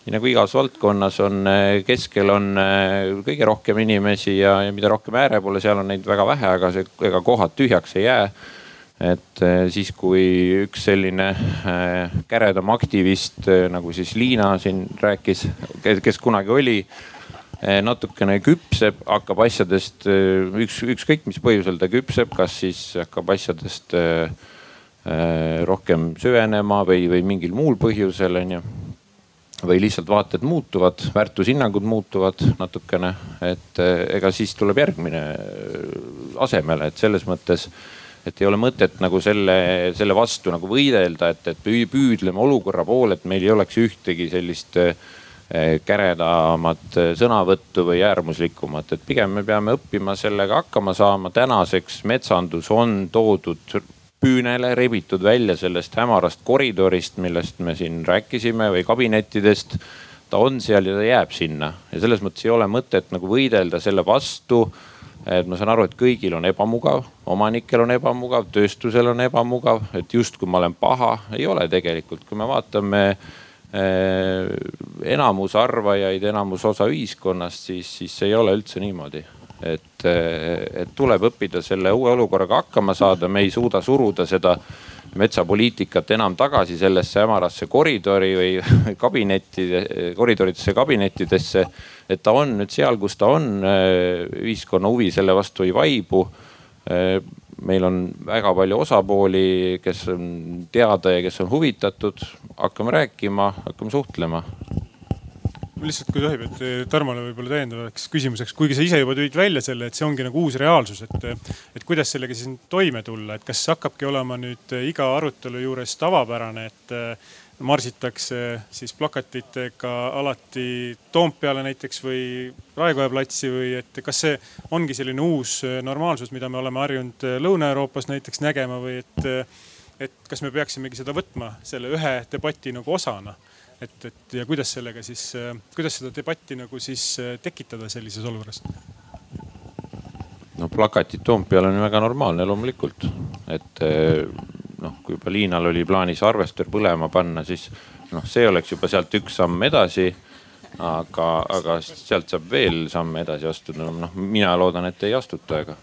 E: nii nagu igas valdkonnas on, keskel on kõige rohkem inimesi ja, ja mida rohkem ääre poole, seal on neid väga vähe, aga see, ega kohad tühjaks ei jää et eh, siis, kui üks selline eh, käredam aktivist eh, nagu siis Liina siin rääkis, kes kunagi oli, natukene küpseb, hakkab asjadest üks, ükskõik mis põhjusel ta küpseb, kas siis hakkab asjadest rohkem süvenema või, või mingil muul põhjusel onju. või lihtsalt vaated muutuvad, väärtushinnangud muutuvad natukene, et ega siis tuleb järgmine asemele, et selles mõttes et ei ole mõtet nagu selle, selle vastu nagu võidelda, et, et püüdleme olukorra poole, et meil ei oleks ühtegi sellist eh, käredamat sõnavõttu või äärmuslikumat, et pigem me peame õppima sellega hakkama saama. tänaseks metsandus on toodud püünele, rebitud välja sellest hämarast koridorist, millest me siin rääkisime või kabinettidest. ta on seal ja ta jääb sinna ja selles mõttes ei ole mõtet nagu võidelda selle vastu et ma saan aru, et kõigil on ebamugav, omanikel on ebamugav, tööstusel on ebamugav, et justkui ma olen paha, ei ole tegelikult, kui me vaatame eh, enamus arvajaid, enamus osa ühiskonnast, siis, siis ei ole üldse niimoodi. et, eh, et tuleb õppida selle uue olukorraga hakkama saada, me ei suuda suruda seda metsapoliitikat enam tagasi sellesse hämarasse koridori või kabinetti, koridoridesse, kabinettidesse. et ta on nüüd seal, kus ta on, ühiskonna huvi selle vastu ei vaibu meil on väga palju osapooli, kes on teada ja kes on huvitatud. hakkame rääkima, hakkame suhtlema
B: lihtsalt kui tohib, et eh, Tarmole võib-olla täiendavaks küsimuseks, kuigi sa ise juba tõid välja selle, et see ongi nagu uus reaalsus, et, et kuidas sellega siis toime tulla, et kas hakkabki olema nüüd eh, iga arutelu juures tavapärane, et eh, marsitakse siis plakatitega alati Toompeale näiteks või Raekoja platsi või et kas see ongi selline uus normaalsus, mida me oleme harjunud Lõuna-Euroopas näiteks nägema või et, et kas me peaksimegi seda võtma selle ühe debati nagu osana et, et ja kuidas sellega siis, kuidas seda debatti nagu siis tekitada sellises olukorras?
E: no plakatid Toompeal on väga normaalne loomulikult, et kui juba Liinal oli plaanis arvestus põlema panna, siis noh, see oleks juba sealt üks samm edasi. aga, aga sealt saab veel samme edasi astuda, noh mina loodan, et ei astuta, aga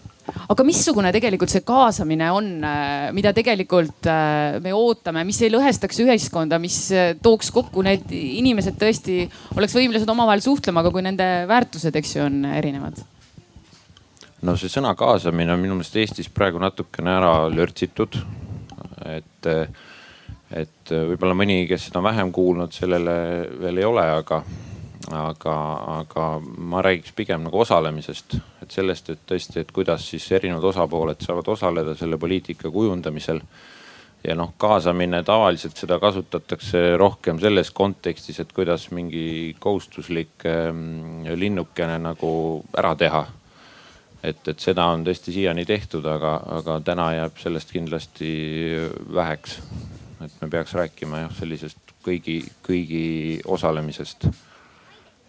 A: aga missugune tegelikult see kaasamine on, äh, mida tegelikult äh, me ootame, mis ei lõhestaks ühiskonda, mis äh, tooks kokku need inimesed tõesti oleks võimelised omavahel suhtlema, aga kui nende väärtused, eks ju, on erinevad?
E: no see sõna kaasamine on minu meelest Eestis praegu natukene ära lörtsitud. Et, et võib-olla mõni, kes seda on vähem kuulnud, sellele veel ei ole, aga aga, aga ma räägiks pigem nagu osalemisest, et sellest, et tõesti, et kuidas siis erinevad osapooled saavad osaleda selle poliitika kujundamisel. ja noh, kaasamine tavaliselt seda kasutatakse rohkem selles kontekstis, et kuidas mingi kohustuslik ähm, linnukene nagu ära teha. Et, et seda on tõesti siiani tehtud, aga, aga täna jääb sellest kindlasti väheks. et me peaks rääkima jah, sellisest kõigi, kõigi osalemisest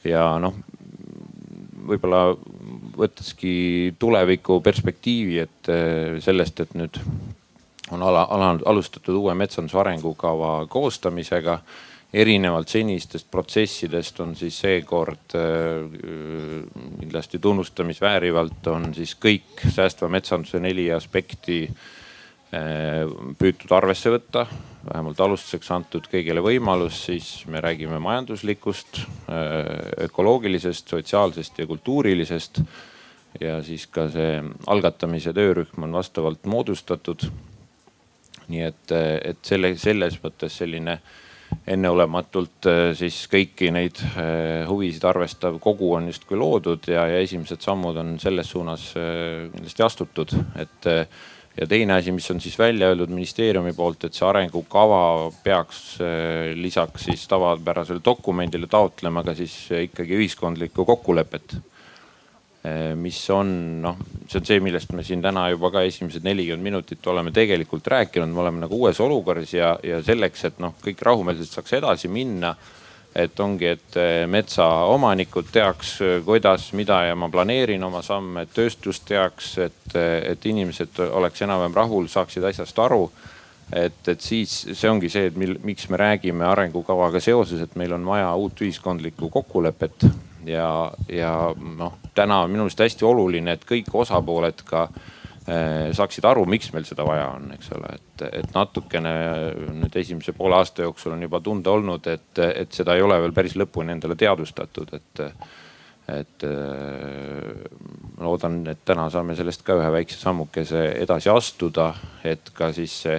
E: ja noh, võib-olla võtteski tuleviku perspektiivi, et eh, sellest, et nüüd on ala, ala, alustatud uue metsanduse arengukava koostamisega. Erinevalt senistest protsessidest on siis seekord äh, kindlasti tunnustamisväärivalt on siis kõik säästva metsanduse neli aspekti äh, püütud arvesse võtta vähemalt alustuseks antud kõigile võimalus, siis me räägime majanduslikust, äh, ökoloogilisest, sotsiaalsest ja kultuurilisest. ja siis ka see algatamise töörühm on vastavalt moodustatud. nii et, et selle, selles mõttes selline enneolematult äh, siis kõiki neid äh, huvisid arvestav kogu on justkui loodud ja, ja esimesed sammud on selles suunas kindlasti astutud, et ja teine asi, mis on siis välja öeldud ministeeriumi poolt, et see arengukava peaks lisaks siis tavapärasele dokumendile taotlema ka siis ikkagi ühiskondlikku kokkulepet. Eh, mis on noh, see on see, millest me siin täna juba ka esimesed nelikümmend minutit oleme tegelikult rääkinud, me oleme nagu uues olukorras ja, ja selleks, et noh, kõik rahumeelselt saaks edasi minna et ongi, et eh, metsaomanikud teaks, eh, kuidas, mida ja ma planeerin oma samme, et tööstus teaks, et, et inimesed oleks enam-vähem rahul, saaksid asjast aru. et, et siis see ongi see, et mil, miks me räägime arengukavaga seoses, et meil on vaja uut ühiskondlikku kokkulepet ja, ja noh, täna on minu meelest hästi oluline, et kõik osapooled ka Eh, saaksid aru, miks meil seda vaja on, eks ole, et, et natukene nüüd esimese poole aasta jooksul on juba tunda olnud, et, et seda ei ole veel päris lõpuni endale teadvustatud, et et ma loodan, et täna saame sellest ka ühe väikse sammukese edasi astuda, et ka siis see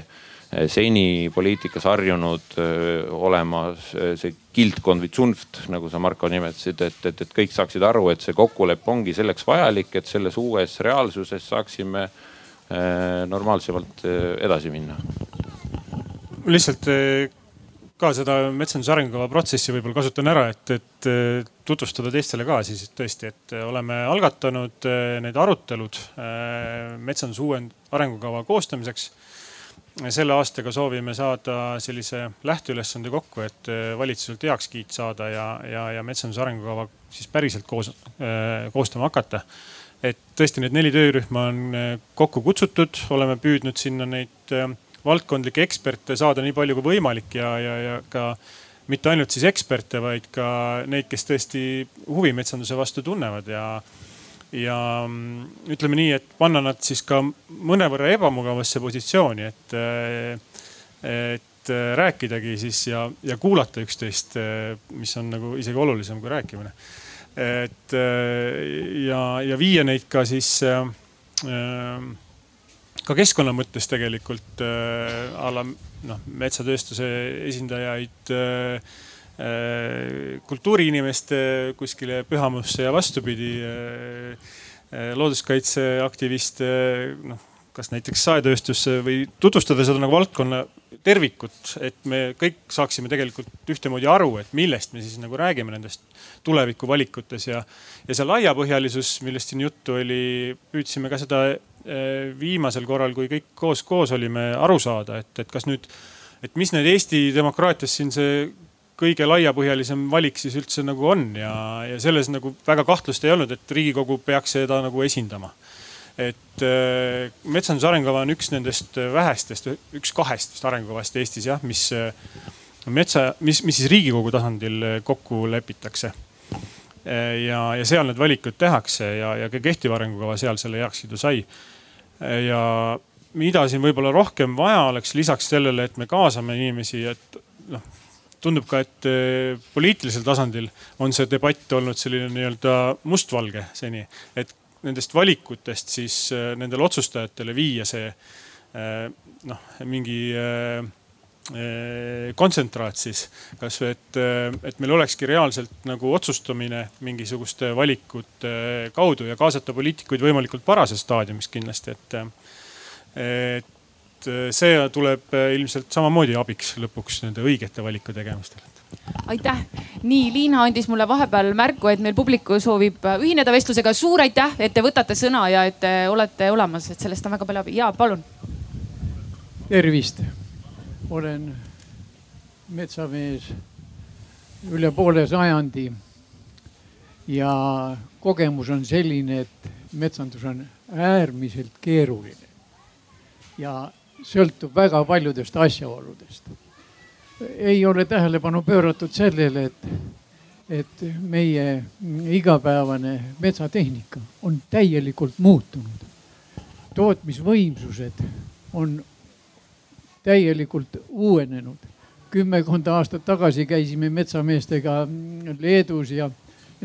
E: seni poliitikas harjunud olema see kildkond või tsunft, nagu sa Marko nimetasid, et, et, et kõik saaksid aru, et see kokkulepe ongi selleks vajalik, et selles uues reaalsuses saaksime normaalsemalt edasi minna.
B: lihtsalt ka seda metsanduse arengukava protsessi võib-olla kasutan ära, et, et tutvustada teistele ka siis tõesti, et oleme algatanud need arutelud metsanduse uue arengukava koostamiseks selle aastaga soovime saada sellise lähteülesande kokku, et äh, valitsuselt heakskiit saada ja, ja, ja metsanduse arengukava siis päriselt koos, äh, koostama hakata. et tõesti, need neli töörühma on äh, kokku kutsutud, oleme püüdnud sinna neid valdkondlikke eksperte saada nii palju kui võimalik ja, ja, ja ka mitte ainult siis eksperte, vaid ka neid, kes tõesti huvi metsanduse vastu tunnevad ja ja mm, ütleme nii, et panna nad siis ka mõnevõrra ebamugavasse positsiooni, et, et rääkidagi siis ja, ja kuulata üksteist, mis on nagu isegi olulisem kui rääkimine. et ja, ja viia neid ka siis ka keskkonna mõttes tegelikult a la noh, metsatööstuse esindajaid kultuuriinimeste kuskile pühamusse ja vastupidi äh, äh looduskaitseaktiviste, noh kas näiteks saetööstusse või tutvustada seda nagu valdkonna tervikut, et me kõik saaksime tegelikult ühtemoodi aru, et millest me siis nagu räägime nendest tulevikuvalikutes ja, ja see laiapõhjalisus, millest siin juttu oli, püüdsime ka seda viimasel korral, kui kõik koos, koos olime, aru saada, et, et kas nüüd, et mis need Eesti demokraatias siin see kõige laiapõhjalisem valik siis üldse nagu on ja, ja selles nagu väga kahtlust ei olnud, et Riigikogu peaks seda nagu esindama. et äh, metsanduse arengukava on üks nendest vähestest, üks kahest vist arengukavast Eestis jah, mis äh, metsa, mis, mis siis Riigikogu tasandil kokku lepitakse ja, ja seal need valikud tehakse ja, ja ka kehtiv arengukava seal selle heakskiidu sai ja mida siin võib-olla rohkem vaja oleks lisaks sellele, et me kaasame inimesi, et noh, tundub ka, et eh, poliitilisel tasandil on see debatt olnud selline nii-öelda mustvalge seni, et nendest valikutest siis eh, nendele otsustajatele viia see eh, noh, mingi kontsentraat siis kasvõi, et, et meil olekski reaalselt nagu otsustamine mingisuguste valikute kaudu ja kaasata poliitikuid võimalikult varases staadiumis kindlasti, et, et see tuleb ilmselt samamoodi abiks lõpuks nende õigete valiku tegemistel
A: aitäh, nii Liina andis mulle vahepeal märku, et meil publiku soovib ühineda vestlusega. suur aitäh, et te võtate sõna ja et te olete olemas, et sellest on väga palju abi. ja palun.
I: tervist olen metsamees üle poole sajandi. ja kogemus on selline, et metsandus on äärmiselt keeruline ja sõltub väga paljudest asjaoludest. ei ole tähelepanu pööratud sellele, et, et meie igapäevane metsatehnika on täielikult muutunud. tootmisvõimsused on täielikult uuenenud. kümmekond aastat tagasi käisime metsameestega Leedus ja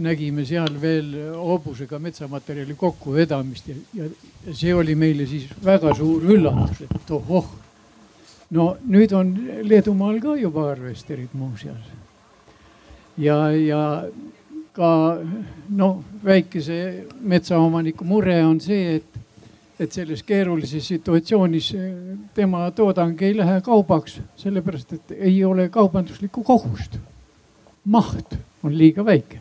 I: nägime seal veel hobusega metsamaterjali kokkuvedamist ja, ja see oli meile siis väga suur üllatus, et ohoh. no nüüd on Leedumaal ka juba harvesterid muuseas. ja, ja ka noh, väikese metsaomaniku mure on see, et et selles keerulises situatsioonis tema toodang ei lähe kaubaks, sellepärast et ei ole kaubanduslikku kogust. maht on liiga väike.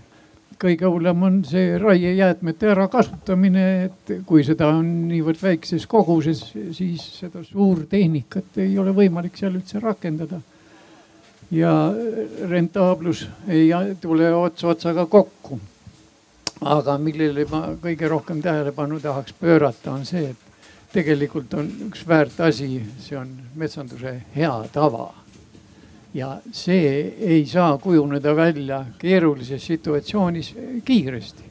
I: Kõige hullem on see raiejäätmete ärakasutamine, et kui seda on niivõrd väikses koguses, siis seda suurtehnikat ei ole võimalik seal üldse rakendada. ja rentaablus ei tule ots otsaga kokku aga millele ma kõige rohkem tähelepanu tahaks pöörata, on see, et tegelikult on üks väärt asi, see on metsanduse hea tava. Ja see ei saa kujuneda välja keerulises situatsioonis kiiresti.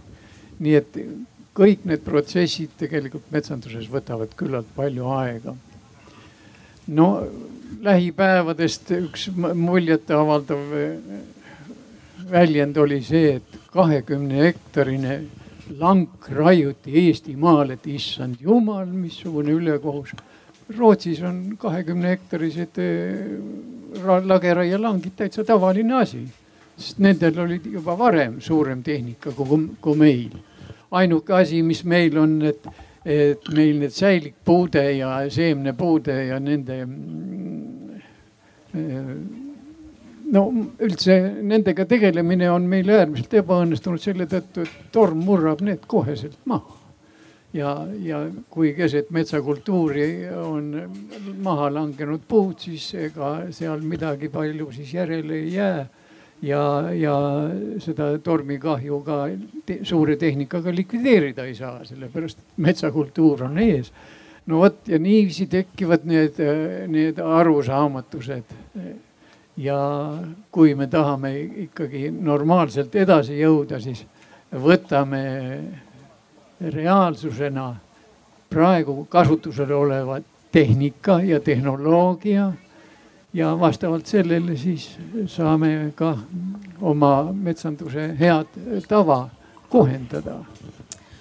I: nii et kõik need protsessid tegelikult metsanduses võtavad küllalt palju aega. no lähipäevadest üks muljetavaldav väljend oli see, et kahekümne hektarine lank raiuti Eestimaal, et issand jumal, missugune ülekohus. Rootsis on kahekümne hektarised eh, lageraielangid täitsa tavaline asi, sest nendel olid juba varem suurem tehnika kui, kui meil. ainuke asi, mis meil on, et, et meil need säilikpuude ja seemnepuude ja nende mm, no üldse nendega tegelemine on meil äärmiselt ebaõnnestunud selle tõttu, et torm murrab need koheselt maha. Ja, ja kui keset metsakultuuri on maha langenud puud, siis ega seal midagi palju siis järele ei jää. ja, ja seda tormikahju ka te, suure tehnikaga likvideerida ei saa, sellepärast metsakultuur on ees no vot ja niiviisi tekivad need, need arusaamatused ja kui me tahame ikkagi normaalselt edasi jõuda, siis võtame reaalsusena praegu kasutusel oleva tehnika ja tehnoloogia. ja vastavalt sellele siis saame ka oma metsanduse head tava kohendada.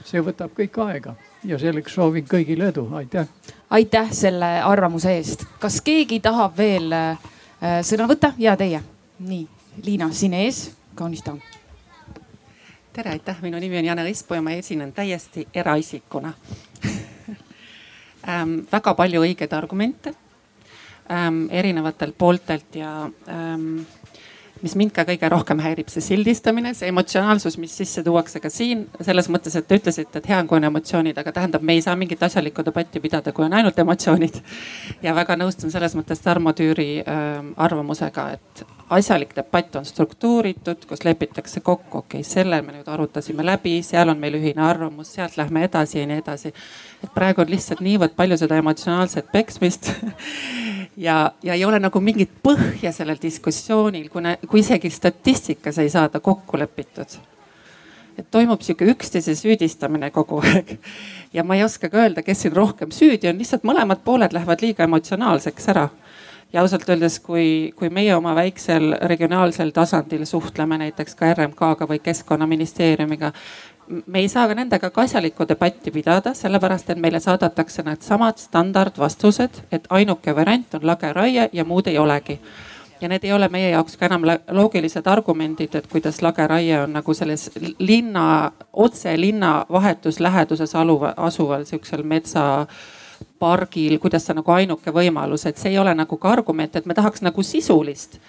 I: see võtab kõik aega ja selleks soovin kõigile edu, aitäh.
A: aitäh selle arvamuse eest. kas keegi tahab veel äh, sõna võtta? ja teie, nii, Liina, siin ees, kaunis daam
J: tere, aitäh, minu nimi on Jane Rispo ja ma esinen täiesti eraisikuna ähm, väga palju õigeid argumente ähm, erinevatelt pooltelt ja ähm, mis mind ka kõige rohkem häirib, see sildistamine, see emotsionaalsus, mis sisse tuuakse ka siin selles mõttes, et te ütlesite, et hea on, kui on emotsioonid, aga tähendab, me ei saa mingit asjalikku debatti pidada, kui on ainult emotsioonid. ja väga nõustun selles mõttes Tarmo Tüüri äh, arvamusega, et asjalik debatt on struktuuritud, kus lepitakse kokku, okei okay,, selle me nüüd arutasime läbi, seal on meil ühine arvamus, sealt lähme edasi ja nii edasi. et praegu on lihtsalt niivõrd palju seda emotsionaalset peksmist ja, ja ei ole nagu mingit põhja sellel diskussioonil, kuna, kui isegi statistikas ei saada kokku lepitud et toimub sihuke üksteise süüdistamine kogu aeg. ja ma ei oska ka öelda, kes siin rohkem süüdi on, lihtsalt mõlemad pooled lähevad liiga emotsionaalseks ära ja ausalt öeldes, kui, kui meie oma väiksel regionaalsel tasandil suhtleme näiteks ka RMK-ga või keskkonnaministeeriumiga. me ei saa ka nendega ka asjalikku debatti pidada, sellepärast et meile saadetakse needsamad standardvastused, et ainuke variant on lageraie ja muud ei olegi ja need ei ole meie jaoks ka enam loogilised argumendid, et kuidas lageraie on nagu selles linna, otse linna vahetusläheduses aluva, asuval sihukesel metsa pargil, kuidas see nagu ainuke võimalus, et see ei ole nagu ka argument, et me tahaks nagu sisulist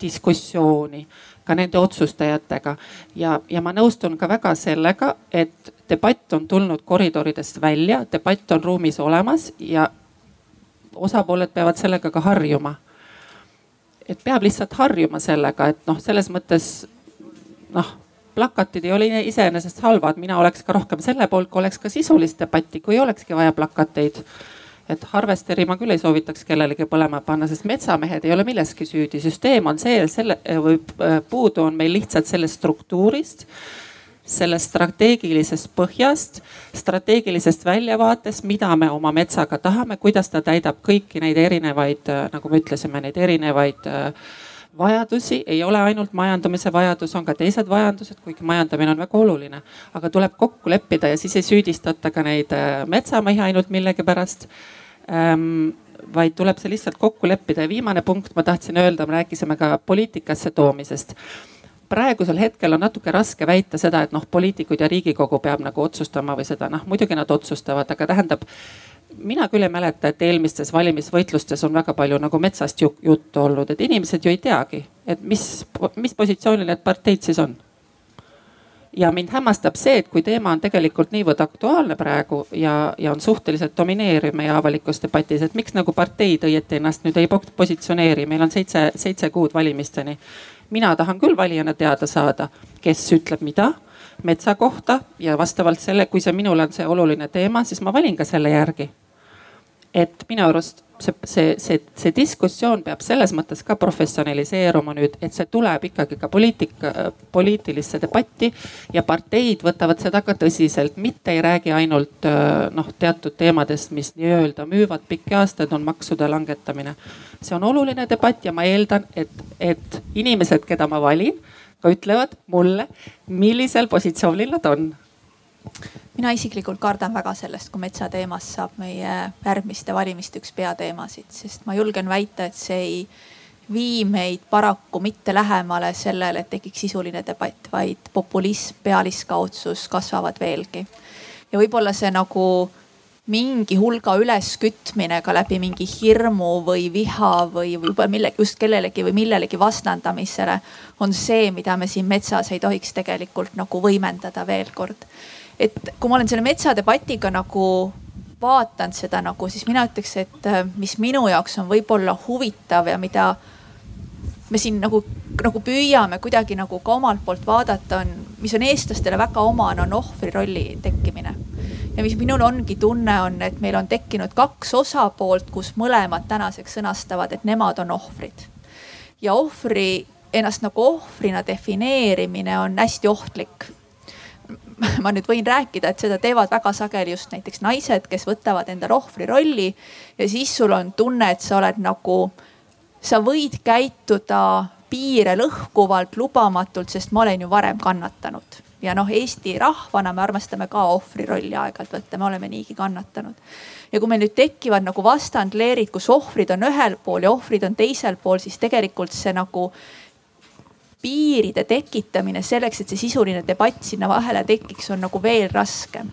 J: diskussiooni ka nende otsustajatega. ja, ja ma nõustun ka väga sellega, et debatt on tulnud koridoridest välja, debatt on ruumis olemas ja osapooled peavad sellega ka harjuma. et peab lihtsalt harjuma sellega, et noh, selles mõttes noh plakatid ei ole iseenesest halvad, mina oleks ka rohkem selle poolt, kui oleks ka sisulist debatti, kui olekski vaja plakateid. et harvesteri ma küll ei soovitaks kellelegi põlema panna, sest metsamehed ei ole milleski süüdi, süsteem on see, selle või äh, puudu on meil lihtsalt sellest struktuurist sellest strateegilisest põhjast, strateegilisest väljavaatest, mida me oma metsaga tahame, kuidas ta täidab kõiki neid erinevaid, äh, nagu me ütlesime, neid erinevaid äh, vajadusi, ei ole ainult majandamise vajadus, on ka teised vajadused, kuigi majandamine on väga oluline. aga tuleb kokku leppida ja siis ei süüdistata ka neid äh, metsamehi ainult millegipärast. Ähm, vaid tuleb see lihtsalt kokku leppida. Ja viimane punkt ma tahtsin öelda, me rääkisime ka poliitikasse toomisest. Praegusel hetkel on natuke raske väita seda, et noh, poliitikud ja riigikogu peab nagu otsustama või seda noh, muidugi nad otsustavad, aga tähendab mina küll ei mäleta, et eelmistes valimisvõitlustes on väga palju nagu metsast juttu olnud, et inimesed ju ei teagi, et mis, mis positsioonil need parteid siis on. ja mind hämmastab see, et kui teema on tegelikult niivõrd aktuaalne praegu ja, ja on suhteliselt domineeriv meie avalikus debatis, et miks nagu parteid õieti ennast nüüd ei positsioneeri, meil on seitse, seitse kuud valimisteni. mina tahan küll valijana teada saada, kes ütleb mida metsa kohta ja vastavalt selle, kui see minule on see oluline teema, siis ma valin ka selle järgi et minu arust see, see, see, see diskussioon peab selles mõttes ka professionaliseeruma nüüd, et see tuleb ikkagi ka poliitika, poliitilisse debatti ja parteid võtavad seda ka tõsiselt, mitte ei räägi ainult noh, teatud teemadest, mis nii-öelda müüvad pikki aastaid, on maksude langetamine. see on oluline debatt ja ma eeldan, et, et inimesed, keda ma valin, ka ütlevad mulle, millisel positsioonil nad on
D: mina isiklikult kardan väga sellest, kui metsateemast saab meie järgmiste valimiste üks peateemasid, sest ma julgen väita, et see ei vii meid paraku mitte lähemale sellele, et tekiks sisuline debatt, vaid populism, pealiskaudsus kasvavad veelgi. ja võib-olla see nagu mingi hulga üleskütmine ka läbi mingi hirmu või viha või võib-olla millegi, just kellelegi või millelegi vastandamisele on see, mida me siin metsas ei tohiks tegelikult nagu võimendada veel kord et kui ma olen selle metsadebatiga nagu vaatan seda nagu, siis mina ütleks, et äh, mis minu jaoks on võib-olla huvitav ja mida me siin nagu, nagu püüame kuidagi nagu ka omalt poolt vaadata, on, mis on eestlastele väga omane, on ohvri rolli tekkimine. ja mis minul ongi tunne, on, et meil on tekkinud kaks osapoolt, kus mõlemad tänaseks sõnastavad, et nemad on ohvrid. ja ohvri, ennast nagu ohvrina defineerimine on hästi ohtlik ma nüüd võin rääkida, et seda teevad väga sageli just näiteks naised, kes võtavad endale ohvri rolli ja siis sul on tunne, et sa oled nagu, sa võid käituda piire lõhkuvalt, lubamatult, sest ma olen ju varem kannatanud ja noh, Eesti rahvana me armastame ka ohvri rolli aeg-ajalt võtta, me oleme niigi kannatanud. ja kui meil nüüd tekivad nagu vastandleerid, kus ohvrid on ühel pool ja ohvrid on teisel pool, siis tegelikult see nagu piiride tekitamine selleks, et see sisuline debatt sinna vahele tekiks, on nagu veel raskem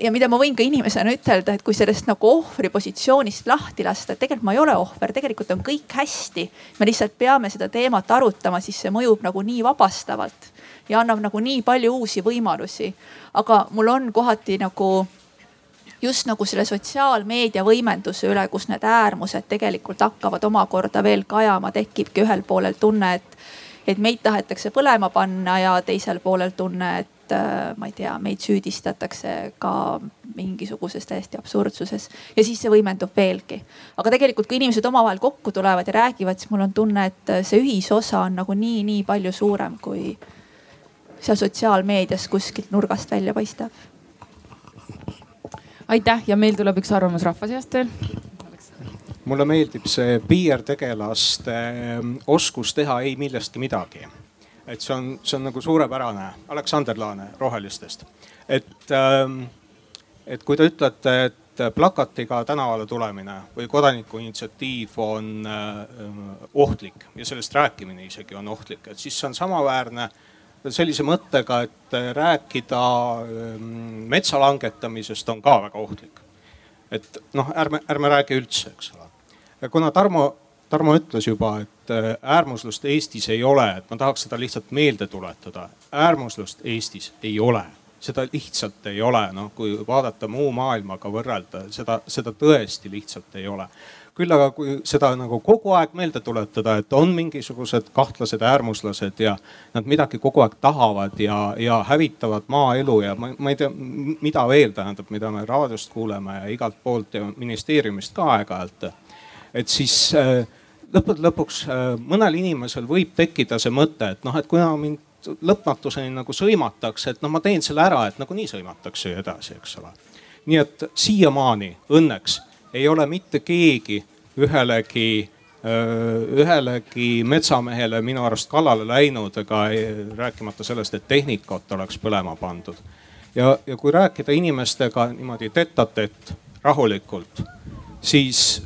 D: ja, mida ma võin ka inimesena ütelda, et kui sellest nagu ohvri positsioonist lahti lasta, et tegelikult ma ei ole ohver, tegelikult on kõik hästi. me lihtsalt peame seda teemat arutama, siis see mõjub nagu nii vabastavalt ja annab nagu nii palju uusi võimalusi. aga mul on kohati nagu just nagu selle sotsiaalmeedia võimenduse üle, kus need äärmused tegelikult hakkavad omakorda veel kajama, tekibki ühel poolel tunne, et, et meid tahetakse põlema panna ja teisel poolel tunne, et Äh, ma ei tea, meid süüdistatakse ka mingisuguses täiesti absurdsuses ja siis see võimendub veelgi. aga tegelikult, kui inimesed omavahel kokku tulevad ja räägivad, siis mul on tunne, et see ühisosa on nagu nii, nii palju suurem, kui seal sotsiaalmeedias kuskilt nurgast välja paistab.
A: aitäh ja meil tuleb üks arvamus rahva seast veel
K: mulle meeldib see PR-tegelaste oskus teha ei millestki midagi et see on, see on nagu suurepärane. Aleksander Laane Rohelistest. et, ähm, et kui te ütlete, et plakatiga tänavale tulemine või kodanikuinitsiatiiv on äh, ohtlik ja sellest rääkimine isegi on ohtlik, et siis see on samaväärne sellise mõttega, et rääkida metsa langetamisest on ka väga ohtlik. et noh, ärme, ärme räägi üldse, eks ole. Kuna Tarmo Tarmo ütles juba, et äh, äärmuslust Eestis ei ole, et ma tahaks seda lihtsalt meelde tuletada. äärmuslust Eestis ei ole, seda lihtsalt ei ole, noh kui vaadata muu maailmaga võrrelda, seda, seda tõesti lihtsalt ei ole küll aga kui seda nagu kogu aeg meelde tuletada, et on mingisugused kahtlased äärmuslased ja nad midagi kogu aeg tahavad ja, ja hävitavad maaelu ja ma, ma ei tea, mida veel tähendab, mida me raadiost kuuleme ja igalt poolt ja ministeeriumist ka aeg-ajalt. Et siis äh, lõppude lõpuks äh, mõnel inimesel võib tekkida see mõte, et noh, et kuna mind lõpmatuseni nagu sõimatakse, et noh, ma teen selle ära, et nagunii sõimatakse ju edasi, eks ole. nii et siiamaani õnneks ei ole mitte keegi ühelegi, äh, ühelegi metsamehele minu arust kallale läinud ega rääkimata sellest, et tehnikat oleks põlema pandud. ja, ja kui rääkida inimestega niimoodi tett-a-tett rahulikult, siis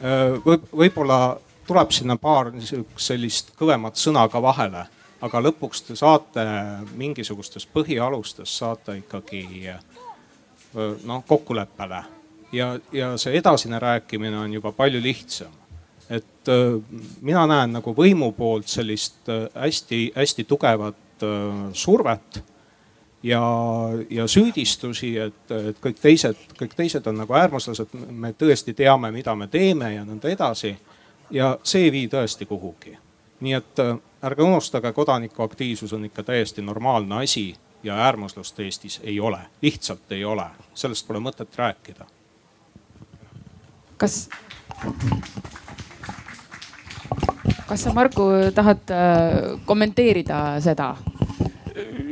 K: võib-olla tuleb sinna paar sellist kõvemat sõna ka vahele, aga lõpuks te saate mingisugustes põhialustes saate ikkagi noh kokkuleppele ja, ja see edasine rääkimine on juba palju lihtsam. et mina näen nagu võimu poolt sellist hästi-hästi tugevat survet ja, ja süüdistusi, et, et kõik teised, kõik teised on nagu äärmuslased, me tõesti teame, mida me teeme ja nõnda edasi ja see ei vii tõesti kuhugi. nii et äh, ärge unustage, kodanikuaktiivsus on ikka täiesti normaalne asi ja äärmuslust Eestis ei ole, lihtsalt ei ole, sellest pole mõtet rääkida.
A: kas, kas sa, Marku, tahad äh, kommenteerida seda?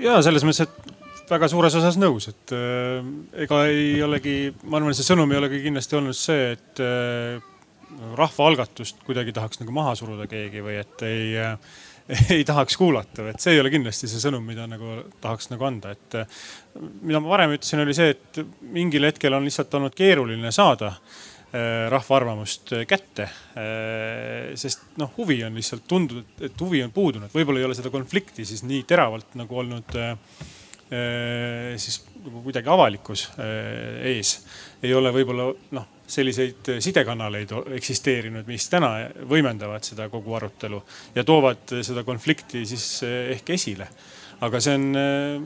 B: ja selles mõttes, et väga suures osas nõus, et äh, ega ei olegi, ma arvan, see sõnum ei olegi kindlasti olnud see, et äh, rahvaalgatust kuidagi tahaks nagu maha suruda keegi või et ei, ei tahaks kuulata, et see ei ole kindlasti see sõnum, mida nagu tahaks nagu anda, et mida ma varem ütlesin, oli see, et mingil hetkel on lihtsalt olnud keeruline saada rahva arvamust kätte. Sest noh, huvi on lihtsalt tundunud, et huvi on puudunud, võib-olla ei ole seda konflikti siis nii teravalt nagu olnud siis nagu kuidagi avalikkus ees. ei ole võib-olla noh selliseid sidekanaleid eksisteerinud, mis täna võimendavad seda kogu arutelu ja toovad seda konflikti siis eh, ehk esile. aga see on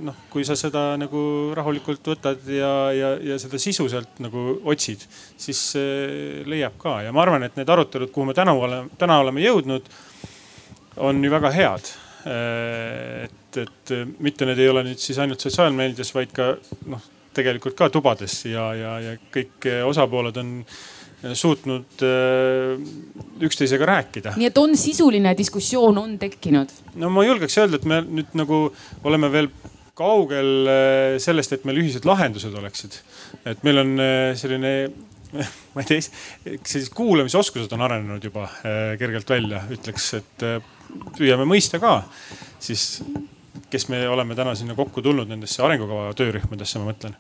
B: noh, kui sa seda nagu rahulikult võtad ja, ja, ja seda sisu sealt nagu otsid, siis leiab ka ja ma arvan, et need arutelud, kuhu me täna oleme, täna oleme jõudnud, on ju väga head et, et mitte need ei ole nüüd siis ainult sotsiaalmeedias, vaid ka noh, tegelikult ka tubades ja, ja, ja kõik osapooled on suutnud äh, üksteisega rääkida.
A: nii et on sisuline diskussioon on tekkinud?
B: no ma julgeks öelda, et me nüüd nagu oleme veel kaugel äh, sellest, et meil ühised lahendused oleksid. et meil on äh, selline ma ei tea, sellised kuulamisoskused on arenenud juba kergelt välja, ütleks, et püüame mõista ka siis, kes me oleme täna sinna kokku tulnud nendesse arengukava töörühmadesse, ma mõtlen.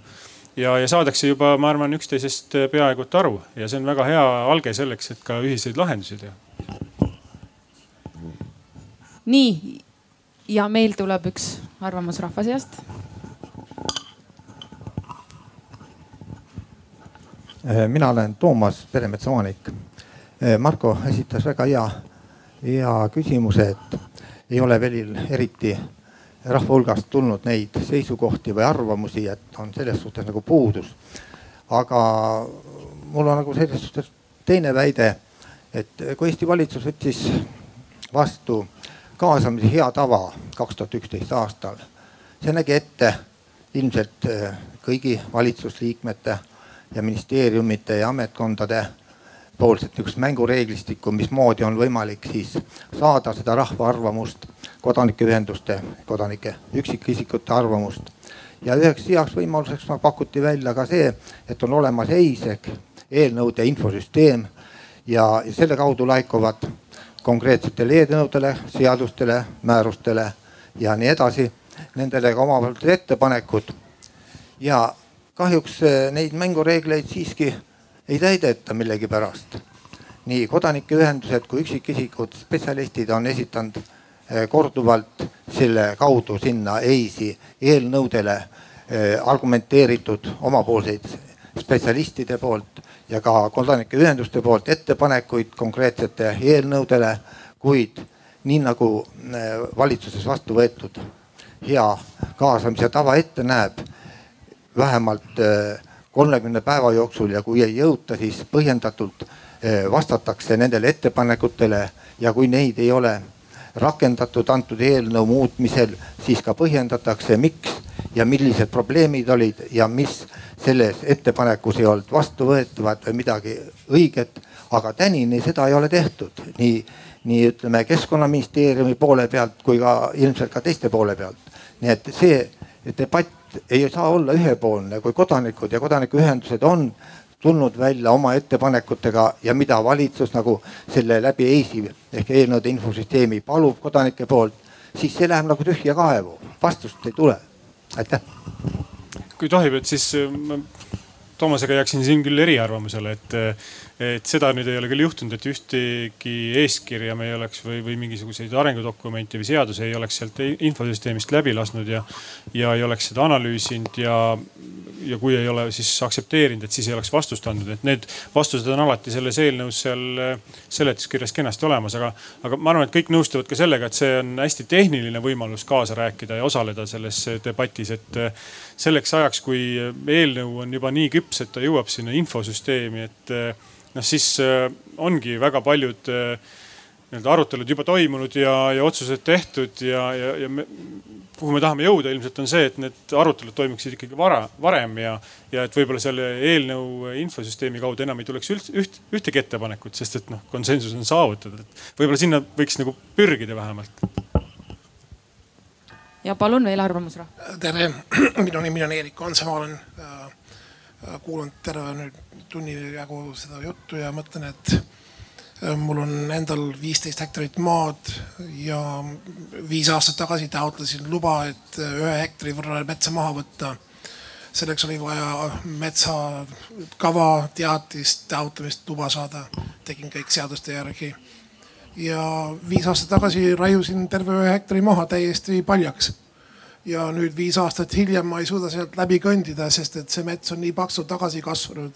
B: ja, ja saadakse juba, ma arvan, üksteisest peaaegu et aru ja see on väga hea alge selleks, et ka ühiseid lahendusi teha.
A: nii ja meil tuleb üks arvamus rahva seast.
L: Mina olen Toomas Peremetsa omanik. Eh, Marko esitas väga hea, hea küsimuse, et ei ole veel eriti rahva hulgast tulnud neid seisukohti või arvamusi, et on selles suhtes nagu puudus. aga mul on nagu selles suhtes teine väide, et kui Eesti valitsus võttis vastu kaasamise hea tava kaks tuhat üksteist aastal. see nägi ette ilmselt äh, kõigi valitsusliikmete ja ministeeriumite ja ametkondade poolset niisugust mängureeglistikku, mismoodi on võimalik siis saada seda rahva arvamust, kodanikeühenduste, kodanike üksikisikute arvamust. ja üheks heaks võimaluseks pakuti välja ka see, et on olemas EIS ehk eelnõude infosüsteem ja, ja selle kaudu laekuvad konkreetsetele eelnõudele, seadustele, määrustele ja nii edasi. Nendele ka omapoolsed ettepanekud. ja kahjuks eh, neid mängureegleid siiski ei täideta millegipärast. nii kodanikeühendused kui üksikisikud, spetsialistid on esitanud eh, korduvalt selle kaudu sinna EIS-i eelnõudele eh, argumenteeritud omapoolseid spetsialistide poolt ja ka kodanikeühenduste poolt ettepanekuid konkreetsete eelnõudele, kuid nii nagu valitsuses vastu võetud hea kaasamise tava ette näeb, vähemalt äh, kolmekümne päeva jooksul ja kui ei jõuta, siis põhjendatult äh, vastatakse nendele ettepanekutele ja kui neid ei ole rakendatud antud eelnõu muutmisel, siis ka põhjendatakse, miks ja millised probleemid olid ja mis selles ettepanekus ei olnud vastuvõetavad või midagi õiget. aga tänini seda ei ole tehtud nii, nii ütleme keskkonnaministeeriumi poole pealt kui ka ilmselt ka teiste poole pealt. nii et see debatt ei saa olla ühepoolne, kui kodanikud ja kodanikuühendused on tulnud välja oma ettepanekutega ja mida valitsus nagu selle läbi EIS-i ehk eelnõude infosüsteemi palub kodanike poolt, siis see läheb nagu tühja kaevu, vastust ei tule aitäh.
B: kui tohib, et siis ma Toomasega jääksin siin küll eriarvamusele, et, et seda nüüd ei ole küll juhtunud, et ühtegi eeskirja me ei oleks või, või mingisuguseid arengudokumente või seadusi ei oleks sealt infosüsteemist läbi lasknud ja, ja ei oleks seda analüüsinud ja ja kui ei ole siis aktsepteerinud, et siis ei oleks vastust andnud, et need vastused on alati selles eelnõus seal äh, seletuskirjas kenasti olemas, aga, aga ma arvan, et kõik nõustuvad ka sellega, et see on hästi tehniline võimalus kaasa rääkida ja osaleda selles debatis, et äh, selleks ajaks, kui eelnõu on juba nii küps, et ta jõuab sinna infosüsteemi, et äh, noh, siis ongi väga paljud nii-öelda arutelud juba toimunud ja, ja otsused tehtud ja, ja, ja me, kuhu me tahame jõuda ilmselt on see, et need arutelud toimuksid ikkagi vara, varem ja, ja et võib-olla selle eelnõu infosüsteemi kaudu enam ei tuleks üld, üht, ühtegi ettepanekut, sest et noh, konsensus on saavutatud, et võib-olla sinna võiks nagu pürgida vähemalt.
A: ja palun veel arvamus.
M: tere, minu nimi on Eerik Onsamaa, olen äh, kuulanud terve nüüd tunni jagu seda juttu ja mõtlen, et Äh, mul on endal viisteist hektarit maad ja viis aastat tagasi taotlesin luba, et äh, ühe hektari võrra metsa maha võtta. selleks oli vaja metsakava, teatist, taotlemist, luba saada. tegin kõik seaduste järgi. ja viis aastat tagasi raiusin terve ühe hektari maha täiesti paljaks. Ja nüüd viis aastat hiljem ma ei suuda sealt läbi kõndida, sest et see mets on nii paksult tagasi kasvanud.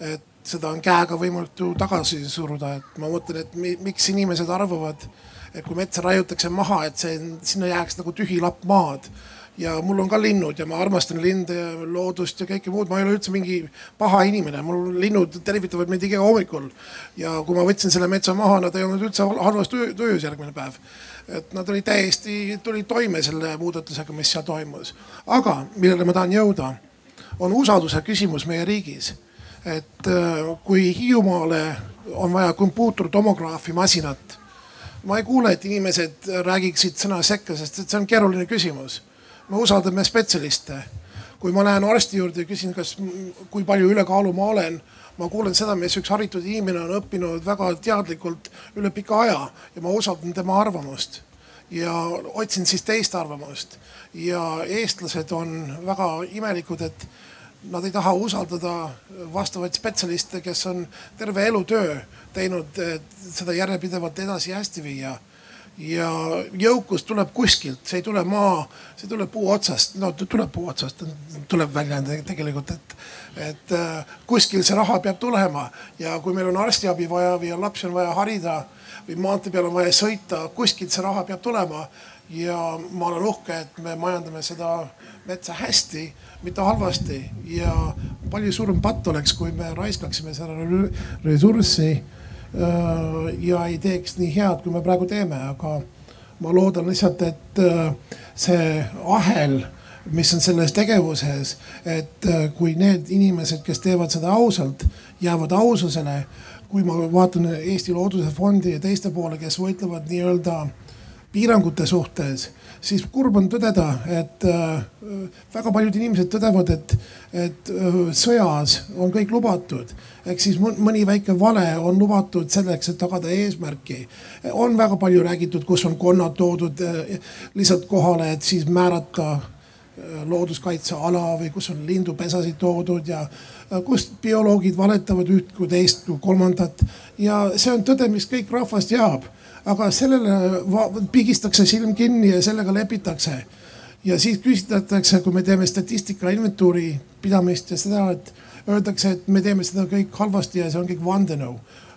M: et seda on käega võimatu tagasi suruda, et ma mõtlen, et miks inimesed arvavad, et kui metsa raiutakse maha, et see, sinna jääks nagu tühi lapp maad. ja mul on ka linnud ja ma armastan linde ja loodust ja kõike muud, ma ei ole üldse mingi paha inimene, mul linnud tervitavad mind iga hommikul. ja kui ma võtsin selle metsa maha, nad ei olnud üldse halvas tujus järgmine päev. Et nad olid täiesti, tulid toime selle muudatusega, mis seal toimus. aga millele ma tahan jõuda, on usalduse küsimus meie riigis et äh, kui Hiiumaale on vaja kompuutertomograafi masinat, ma ei kuule, et inimesed räägiksid sõna sekka, sest see on keeruline küsimus. me usaldame spetsialiste. kui ma lähen arsti juurde ja küsin, kas, kui palju ülekaalu ma olen, ma kuulen seda, mis üks haritud inimene on õppinud väga teadlikult üle pika aja ja ma usaldan tema arvamust ja otsin siis teist arvamust. ja eestlased on väga imelikud, et nad ei taha usaldada vastavaid spetsialiste, kes on terve elutöö teinud, et seda järjepidevalt edasi hästi viia. Ja jõukus tuleb kuskilt, see ei tule maa, see tuleb puu otsast, no tuleb puu otsast, tuleb väljend tegelikult, et, et äh, kuskil see raha peab tulema ja kui meil on arstiabi vaja või lapsi on vaja harida või maantee peal on vaja sõita, kuskilt see raha peab tulema. ja ma olen uhke, et me majandame seda metsa hästi, mitte halvasti ja palju suurem patt oleks, kui me raiskaksime seda ressurssi ja ei teeks nii head, kui me praegu teeme, aga ma loodan lihtsalt, et äh, see ahel mis on selles tegevuses, et äh, kui need inimesed, kes teevad seda ausalt, jäävad aususele, kui ma vaatan Eesti Looduse Fondi ja teiste poole, kes võitlevad nii-öelda piirangute suhtes, siis kurb on tõdeda, et äh, väga paljud inimesed tõdevad, et, et äh, sõjas on kõik lubatud. ehk siis mõni väike vale on lubatud selleks, et tagada eesmärki. on väga palju räägitud, kus on konnad toodud äh, lihtsalt kohale, et siis määrata looduskaitseala või kus on lindupesasid toodud ja kus bioloogid valetavad üht kui teist kui kolmandat. ja see on tõde, mis kõik rahvas teab, aga sellele pigistakse silm kinni ja sellega lepitakse. ja siis küsitletakse, kui me teeme statistika inventuuri pidamist ja seda, et öeldakse, et me teeme seda kõik halvasti ja see on kõik vandenõu.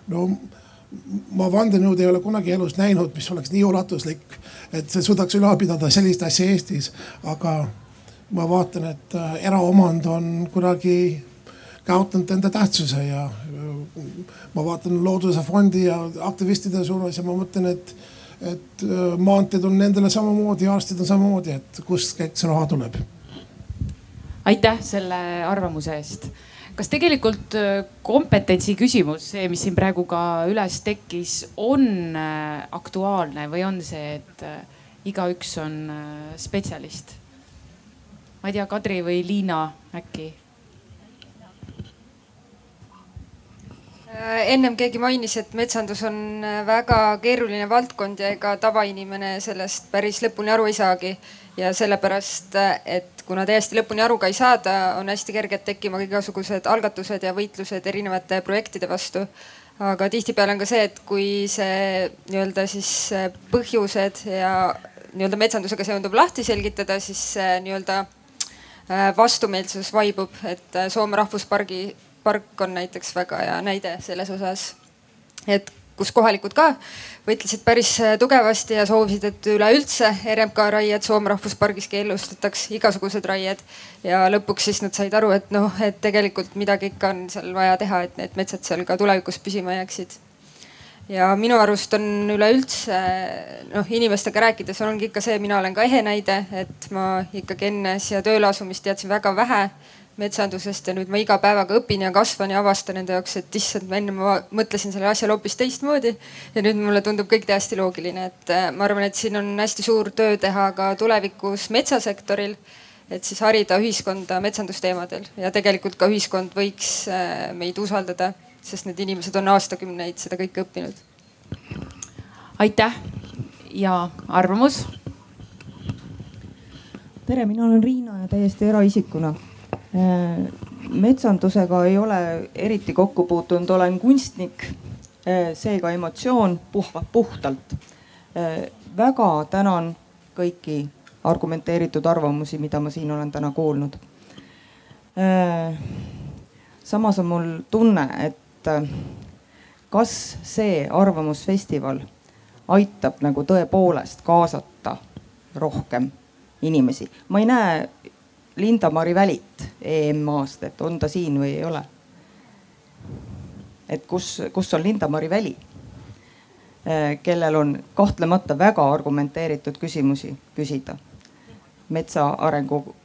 M: no ma vandenõud ei ole kunagi elus näinud, mis oleks nii ulatuslik, et suudaks üleval pidada sellist asja Eestis, aga ma vaatan, et äh, eraomand on kuidagi kaotanud enda tähtsuse ja äh, ma vaatan Looduse Fondi ja aktivistide suunas ja ma mõtlen, et, et äh, maanteed on nendele samamoodi, arstid on samamoodi, et kust kõik see raha tuleb.
A: aitäh selle arvamuse eest. kas tegelikult kompetentsi küsimus, see, mis siin praegu ka üles tekkis, on aktuaalne või on see, et igaüks on spetsialist? ma ei tea, Kadri või Liina äkki?
C: Äh, ennem keegi mainis, et metsandus on äh, väga keeruline valdkond ja ega tavainimene sellest päris lõpuni aru ei saagi. ja sellepärast, äh, et kuna täiesti lõpuni aru ka ei saada, on hästi kerged tekkima igasugused algatused ja võitlused erinevate projektide vastu aga tihtipeale on ka see, et kui see nii-öelda siis põhjused ja nii-öelda metsandusega seonduv lahti selgitada, siis nii-öelda Äh, vastumeelsus vaibub, et äh, Soome rahvuspargi, park on näiteks väga hea näide selles osas. et kus kohalikud ka võitlesid päris äh, tugevasti ja soovisid, et üleüldse RMK raied Soome rahvuspargis keelustataks, igasugused raied. ja lõpuks siis nad said aru, et noh, et tegelikult midagi ikka on seal vaja teha, et need metsad seal ka tulevikus püsima jääksid ja minu arust on üleüldse noh, inimestega rääkides ongi ikka see, mina olen ka ehe näide, et ma ikkagi enne siia tööle asumist teadsin väga vähe metsandusest ja nüüd ma iga päevaga õpin ja kasvan ja avastan enda jaoks, et issand, enne ma mõtlesin sellele asjale hoopis teistmoodi. ja nüüd mulle tundub kõik täiesti loogiline, et äh, ma arvan, et siin on hästi suur töö teha ka tulevikus metsasektoril. et siis harida ühiskonda metsandusteemadel ja tegelikult ka ühiskond võiks äh, meid usaldada sest need inimesed on aastakümneid seda kõike õppinud.
A: aitäh ja arvamus?
N: tere, mina olen Riina ja täiesti eraisikuna. Äh, metsandusega ei ole eriti kokku puutunud, olen kunstnik. Äh, seega emotsioon puhvab puhtalt. Äh, väga tänan kõiki argumenteeritud arvamusi, mida ma siin olen täna kuulnud. samas on mul tunne, et kas see arvamusfestival aitab nagu tõepoolest kaasata rohkem inimesi. ma ei näe Linda-Mari Välit EMA-st, et on ta siin või ei ole. et kus, kus on Linda-Mari Väli, äh, kellel on kahtlemata väga argumenteeritud küsimusi küsida metsa arengu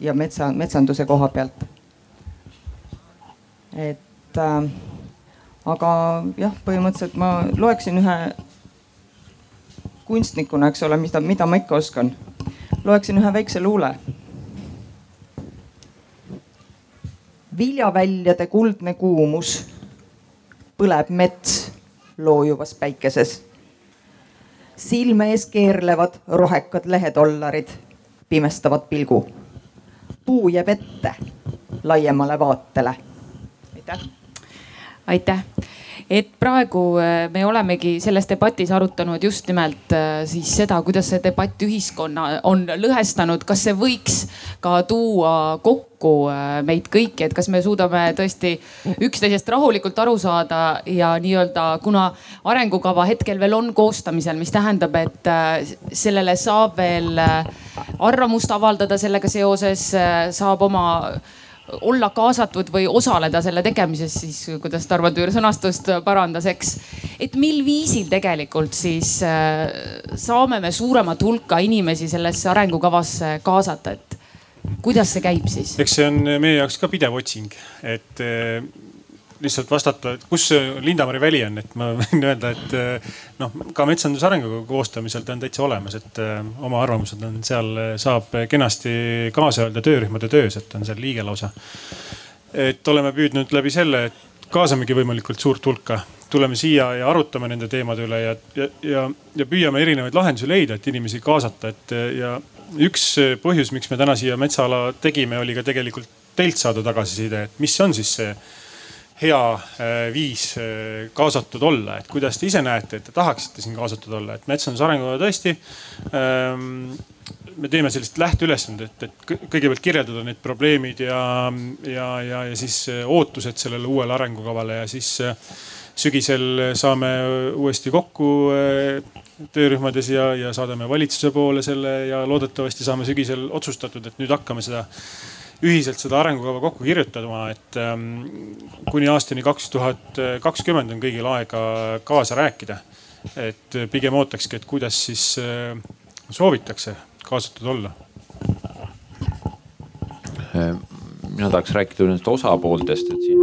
N: ja metsa, metsanduse koha pealt. et äh, aga jah, põhimõtteliselt ma loeksin ühe kunstnikuna, eks ole, mida, mida ma ikka oskan. loeksin ühe väikse luule. Viljaväljade kuldne kuumus põleb mets loojuvas päikeses. silme ees keerlevad rohekad lehedollarid, pimestavad pilgu. puu jääb ette laiemale vaatele. aitäh.
A: aitäh et praegu äh, me olemegi selles debatis arutanud just nimelt äh, siis seda, kuidas see debatt ühiskonna on lõhestanud, kas see võiks ka tuua kokku äh, meid kõiki, et kas me suudame tõesti üksteisest rahulikult aru saada ja nii-öelda, kuna arengukava hetkel veel on koostamisel, mis tähendab, et sellele saab veel arvamust avaldada sellega seoses, saab oma olla kaasatud või osaleda selle tegemises, siis kuidas Tarmo Tüür sõnastust parandas, eks. et mil viisil tegelikult siis äh, saame me suuremat hulka inimesi sellesse arengukavasse kaasata, et kuidas see käib siis?
B: eks see on meie jaoks ka pidev otsing, et äh, lihtsalt vastata, et kus Linda-Mari väli on, et ma võin öelda, et eh, noh, ka metsanduse arengukava koostamisel ta on täitsa olemas, et eh, oma arvamused on seal, saab kenasti kaasa öelda töörühmade töös, et on seal liige lausa. et oleme püüdnud läbi selle, et kaasamegi võimalikult suurt hulka, tuleme siia ja arutame nende teemade üle ja, ja, ja, ja püüame erinevaid lahendusi leida, et inimesi kaasata, et ja üks põhjus, miks me täna siia metsaala tegime, oli ka tegelikult teilt saada tagasiside, et mis on siis see hea äh, viis äh, kaasatud olla, et kuidas te ise näete, et te tahaksite siin kaasatud olla, et metsanduse arengukava tõesti ähm, me teeme sellist lähteülesandet, et kõigepealt kirjeldada need probleemid ja, ja, ja, ja siis äh, ootused sellele uuele arengukavale ja siis sügisel saame uuesti kokku töörühmades ja, ja saadame valitsuse poole selle ja loodetavasti saame sügisel otsustatud, et nüüd hakkame seda ühiselt seda arengukava kokku kirjutama, et ähm, kuni aastani kaks tuhat kakskümmend on kõigil aega kaasa rääkida. et pigem ootakski, et kuidas siis äh, soovitakse kaasatud olla.
E: mina tahaks rääkida nendest osapooltest, et siin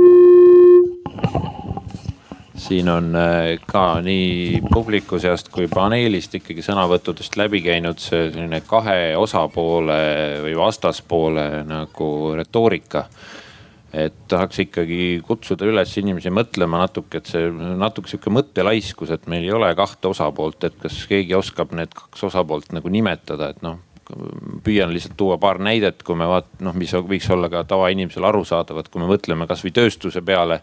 E: siin on äh, ka nii publiku seast kui paneelist ikkagi sõnavõttudest läbi käinud see selline kahe osapoole või vastaspoole nagu retoorika et tahaks ikkagi kutsuda üles inimesi mõtlema natuke, et see natuke sihuke mõttelaiskus, et meil ei ole kahte osapoolt, et kas keegi oskab need kaks osapoolt nagu nimetada, et noh. püüan lihtsalt tuua paar näidet, kui me vaat-, noh, mis võiks olla ka tavainimesele arusaadavad, kui me mõtleme kasvõi tööstuse peale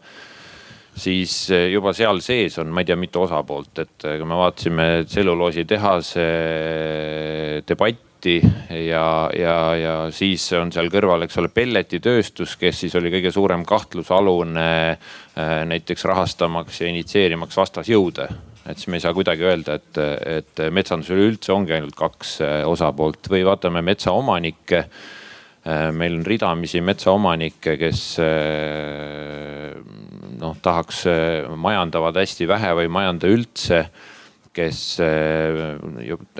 E: siis eh, juba seal sees on, ma ei tea, mitu osapoolt, et eh, kui me vaatasime tselluloositehase eh, debatti ja, ja, ja siis on seal kõrval, eks ole, pelletitööstus, kes siis oli kõige suurem kahtlusalune näiteks rahastamaks ja initsieerimaks vastasjõude. Et siis me ei saa kuidagi öelda, et, et metsandusel üldse ongi ainult kaks osapoolt. Või vaatame metsaomanikke meil on ridamisi metsaomanikke, kes äh, noh, tahaks, äh, majandavad hästi vähe või ei majanda üldse kes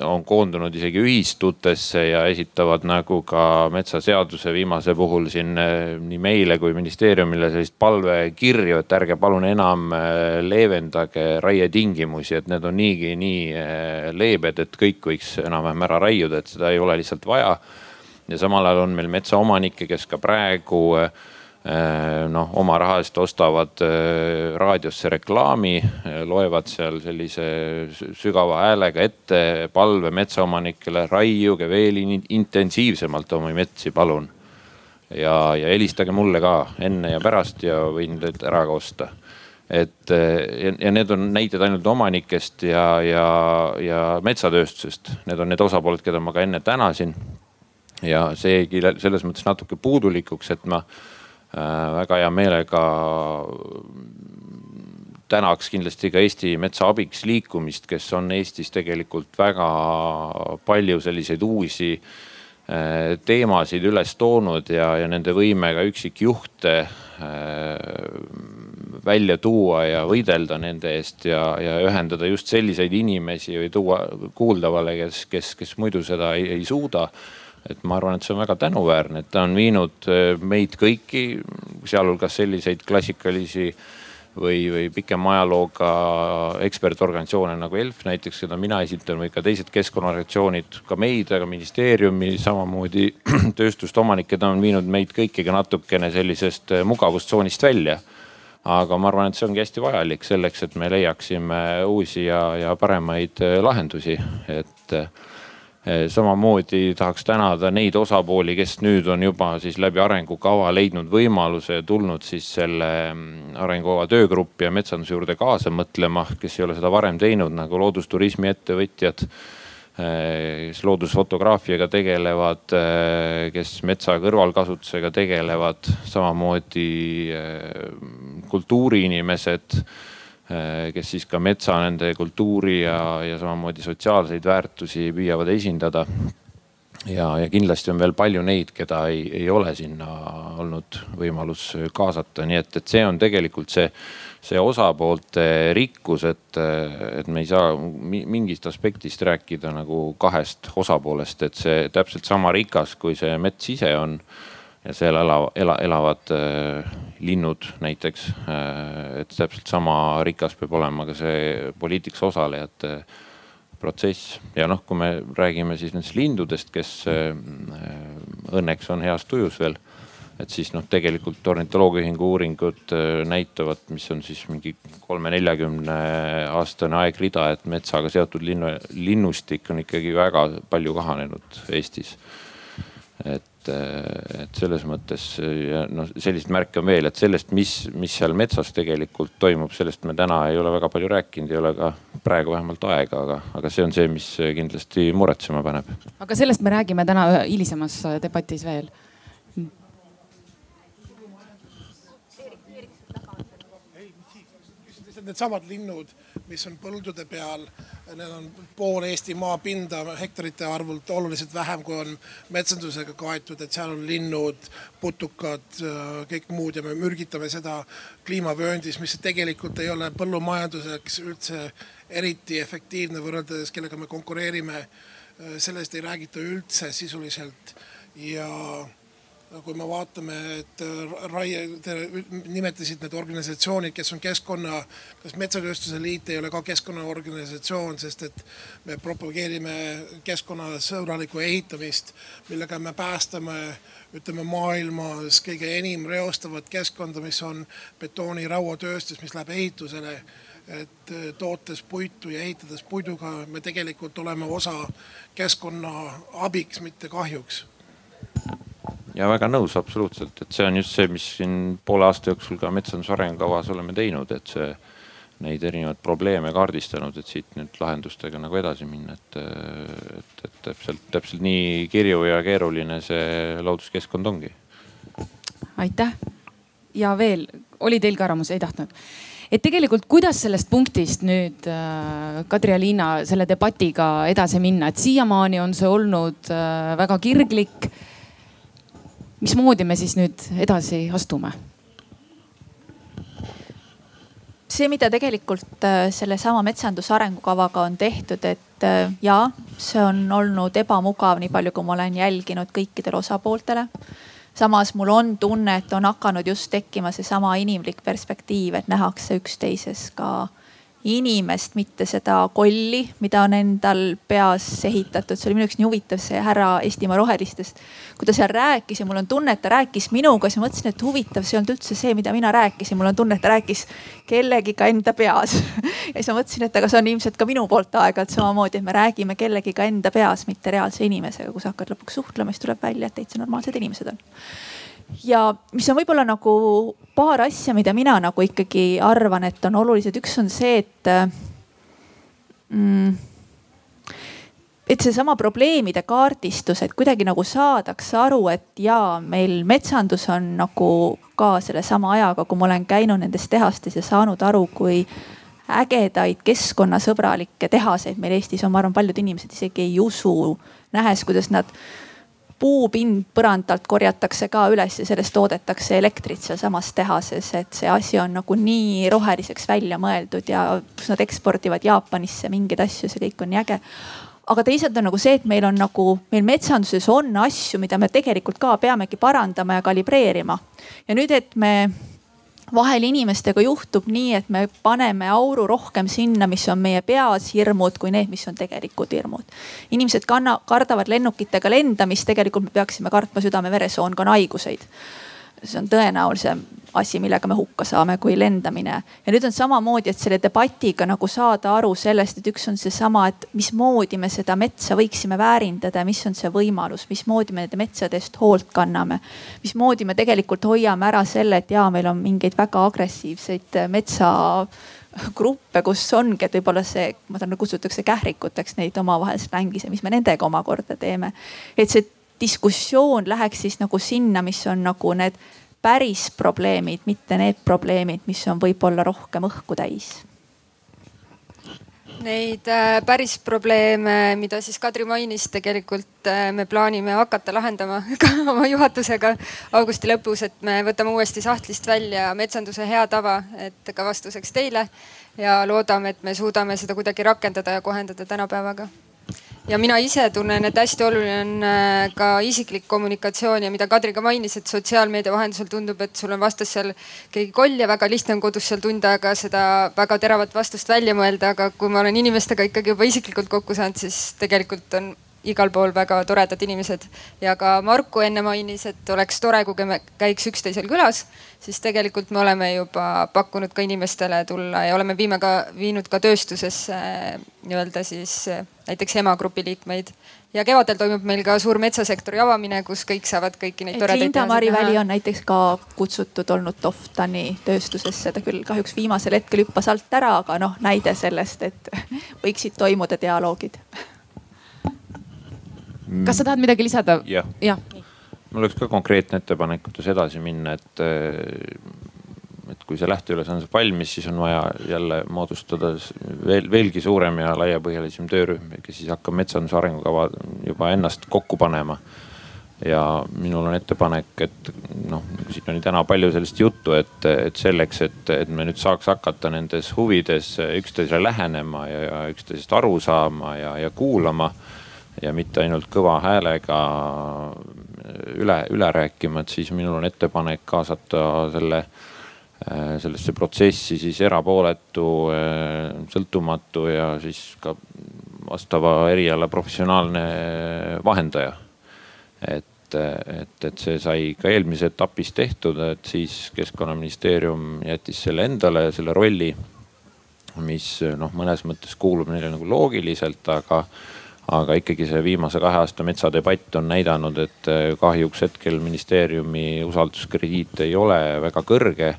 E: on koondunud isegi ühistutesse ja esitavad nagu ka metsaseaduse viimase puhul siin nii meile kui ministeeriumile sellist palvekirju, et ärge palun enam leevendage raietingimusi, et need on niigi nii leebed, et kõik võiks enam-vähem ära raiuda, et seda ei ole lihtsalt vaja ja samal ajal on meil metsaomanikke, kes ka praegu äh, noh, oma raha eest ostavad äh, raadiosse reklaami, äh, loevad seal sellise sügava häälega ette palve metsaomanikele, raiuge veel intensiivsemalt oma metsi, palun. ja, ja helistage mulle ka enne ja pärast ja võin teilt ära ka osta et ja, ja need on näited ainult omanikest ja, ja, ja metsatööstusest. Need on need osapooled, keda ma ka enne tänasin ja see jäigi selles mõttes natuke puudulikuks, et ma äh, väga hea meelega tänaks kindlasti ka Eesti Metsa Abiks liikumist, kes on Eestis tegelikult väga palju selliseid uusi äh, teemasid üles toonud ja, ja nende võimega üksikjuhte äh, välja tuua ja võidelda nende eest ja, ja ühendada just selliseid inimesi või tuua kuuldavale, kes, kes, kes muidu seda ei, ei suuda et ma arvan, et see on väga tänuväärne, et ta on viinud äh, meid kõiki, sealhulgas selliseid klassikalisi või, või pikema ajalooga ekspertorganisatsioone nagu ELF näiteks, keda mina esindan või ka teised keskkonnaorganisatsioonid, ka meid, aga ministeeriumi samamoodi tööstuste omanikud on viinud meid kõiki ka natukene sellisest mugavustsoonist välja. Aga ma arvan, et see ongi hästi vajalik selleks, et me leiaksime uusi ja, ja paremaid lahendusi, et samamoodi tahaks tänada neid osapooli, kes nüüd on juba siis läbi arengukava leidnud võimaluse ja tulnud siis selle mm, arengukava töögruppi ja metsanduse juurde kaasa mõtlema, kes ei ole seda varem teinud, nagu loodusturismi ettevõtjad eh, kes loodusfotograafiaga tegelevad, eh, kes metsa kõrvalkasutusega tegelevad, samamoodi kultuuriinimesed kes siis ka metsa, nende kultuuri ja, ja samamoodi sotsiaalseid väärtusi püüavad esindada. ja, ja kindlasti on veel palju neid, keda ei, ei ole sinna olnud võimalus kaasata, nii et, et see on tegelikult see, see osapoolte rikkus, et, et me ei saa mingist aspektist rääkida nagu kahest osapoolest, et see täpselt sama rikas, kui see mets ise on ja seal elav, ela, elavad äh, linnud näiteks äh,. et täpselt sama rikas peab olema ka see poliitikas osalejate protsess ja noh, kui me räägime siis nendest lindudest, kes äh, õnneks on heas tujus veel et siis noh, tegelikult ornitoloogiaühingu uuringud äh, näitavad, mis on siis mingi kolme-neljakümne aastane aegrida, et metsaga seotud linnu, linnustik on ikkagi väga palju kahanenud Eestis. et et, et selles mõttes ja noh, selliseid märke on veel, et sellest, mis, mis seal metsas tegelikult toimub, sellest me täna ei ole väga palju rääkinud, ei ole ka praegu vähemalt aega, aga, aga see on see, mis kindlasti muretsema paneb.
A: aga sellest me räägime täna hilisemas debatis veel
M: needsamad linnud, mis on põldude peal, need on pool Eesti maapinda hektarite arvult oluliselt vähem, kui on metsandusega kaetud, et seal on linnud, putukad, kõik muud ja me mürgitame seda kliimavööndis, mis tegelikult ei ole põllumajanduseks üldse eriti efektiivne võrreldes, kellega me konkureerime. sellest ei räägita üldse sisuliselt ja kui me vaatame, et äh, raie, te nimetasite need organisatsioonid, kes on keskkonna, kas Metsatööstuse Liit ei ole ka keskkonnaorganisatsioon, sest et me propageerime keskkonnasõbralikku ehitamist, millega me päästame, ütleme maailmas kõige enim reostavat keskkonda, mis on betooni-rauatööstus, mis läheb ehitusele. Et äh, tootes puitu ja ehitades puiduga me tegelikult oleme osa keskkonna abiks, mitte kahjuks
E: ja väga nõus absoluutselt, et see on just see, mis siin poole aasta jooksul ka metsanduse arengukavas oleme teinud, et see neid erinevaid probleeme kaardistanud, et siit nüüd lahendustega nagu edasi minna, et, et, et täpselt, täpselt nii kirju ja keeruline see looduskeskkond ongi.
A: aitäh! Ja veel, oli teil ka arvamus, ei tahtnud? et tegelikult, kuidas sellest punktist nüüd äh, Kadri ja Liina selle debatiga edasi minna, et siiamaani on see olnud äh, väga kirglik mismoodi me siis nüüd edasi astume?
D: see, mida tegelikult äh, sellesama metsanduse arengukavaga on tehtud, et äh, ja see on olnud ebamugav, nii palju kui ma olen jälginud kõikidele osapooltele. samas mul on tunne, et on hakanud just tekkima seesama inimlik perspektiiv, et nähakse üksteises ka inimest, mitte seda kolli, mida on endal peas ehitatud. see oli minu jaoks nii huvitav, see härra Eestimaa Rohelistest, kui ta seal rääkis ja mul on tunne, et ta rääkis minuga, siis ma mõtlesin, et huvitav, see ei olnud üldse see, mida mina rääkisin. mul on tunne, et ta rääkis kellegiga enda peas ja siis ma mõtlesin, et aga see on ilmselt ka minu poolt aeg-ajalt samamoodi, et me räägime kellegiga enda peas, mitte reaalse inimesega. kui sa hakkad lõpuks suhtlema, siis tuleb välja, et täitsa normaalsed inimesed on ja mis on võib-olla nagu paar asja, mida mina nagu ikkagi arvan, et on olulised. üks on see, et mm, et seesama probleemide kaardistus, et kuidagi nagu saadakse aru, et jaa, meil metsandus on nagu ka sellesama ajaga, kui ma olen käinud nendes tehastes ja saanud aru, kui ägedaid keskkonnasõbralikke tehaseid meil Eestis on, ma arvan, paljud inimesed isegi ei usu, nähes, kuidas nad puupind põrandalt korjatakse ka üles ja sellest toodetakse elektrit sealsamas tehases, et see asi on nagu nii roheliseks välja mõeldud ja kus nad ekspordivad Jaapanisse mingeid asju, see kõik on nii äge aga teisalt on nagu see, et meil on nagu, meil metsanduses on asju, mida me tegelikult ka peamegi parandama ja kalibreerima. ja nüüd, et me vahel inimestega juhtub nii, et me paneme auru rohkem sinna, mis on meie peas hirmud, kui need, mis on tegelikud hirmud. inimesed kanna, kardavad lennukitega lendamist, tegelikult me peaksime kartma südame-veresoonkonna haiguseid see on tõenäolisem asi, millega me hukka saame, kui lendamine. ja nüüd on samamoodi, et selle debatiga nagu saada aru sellest, et üks on seesama, et mismoodi me seda metsa võiksime väärindada, mis on see võimalus, mismoodi me nende metsadest hoolt kanname. mismoodi me tegelikult hoiame ära selle, et jaa, meil on mingeid väga agressiivseid metsagruppe, kus ongi, et võib-olla see, ma tean, kutsutakse kährikuteks neid omavahel slängis ja mis me nendega omakorda teeme. et see diskussioon läheks siis nagu sinna, mis on nagu need päris probleemid, mitte need probleemid, mis on võib-olla rohkem õhku täis.
C: Neid äh, päris probleeme, mida siis Kadri mainis, tegelikult äh, me plaanime hakata lahendama ka oma juhatusega augusti lõpus, et me võtame uuesti sahtlist välja metsanduse hea tava, et ka vastuseks teile. Ja loodame, et me suudame seda kuidagi rakendada ja kohendada tänapäevaga ja mina ise tunnen, et hästi oluline on äh, ka isiklik kommunikatsioon ja mida Kadri ka mainis, et sotsiaalmeedia vahendusel tundub, et sul on vastas seal keegi koll ja väga lihtne on kodus seal tund aega seda väga teravat vastust välja mõelda, aga kui ma olen inimestega ikkagi juba isiklikult kokku saanud, siis tegelikult on igal pool väga toredad inimesed ja ka Marku enne mainis, et oleks tore, kui me käiks üksteisel külas, siis tegelikult me oleme juba pakkunud ka inimestele tulla ja oleme viime ka viinud ka tööstusesse nii-öelda siis näiteks EMA grupi liikmeid. ja kevadel toimub meil ka suur metsasektori avamine, kus kõik saavad kõiki neid toredaid.
D: Linda-Mari Väli on näiteks ka kutsutud olnud Toftani tööstusesse, ta küll kahjuks viimasel hetkel hüppas alt ära, aga noh, näide sellest, et võiksid toimuda dialoogid.
A: kas sa tahad midagi lisada?
E: jah
A: ja.
E: ja.. mul oleks ka konkreetne ettepanek, kuidas edasi minna, et, eh, et kui see lähteülesanne saab valmis, siis on vaja jälle moodustada veel, veelgi suurem ja laiapõhjalisem töörühm, kes siis hakkab metsanduse arengukava juba ennast kokku panema ja minul on ettepanek, et noh, siin oli täna palju sellist juttu, et, et selleks, et, et me nüüd saaks hakata nendes huvides üksteisele lähenema ja, ja üksteisest aru saama ja, ja kuulama ja mitte ainult kõva häälega üle, üle rääkima, et siis minul on ettepanek kaasata selle, sellesse protsessi siis erapooletu, sõltumatu ja siis ka vastava eriala professionaalne vahendaja. et, et, et see sai ka eelmises etapis tehtud, et siis keskkonnaministeerium jättis selle endale, selle rolli, mis noh, mõnes mõttes kuulub neile nagu loogiliselt, aga aga ikkagi see viimase kahe aasta metsadebatt on näidanud, et eh, kahjuks hetkel ministeeriumi usalduskrediit ei ole väga kõrge.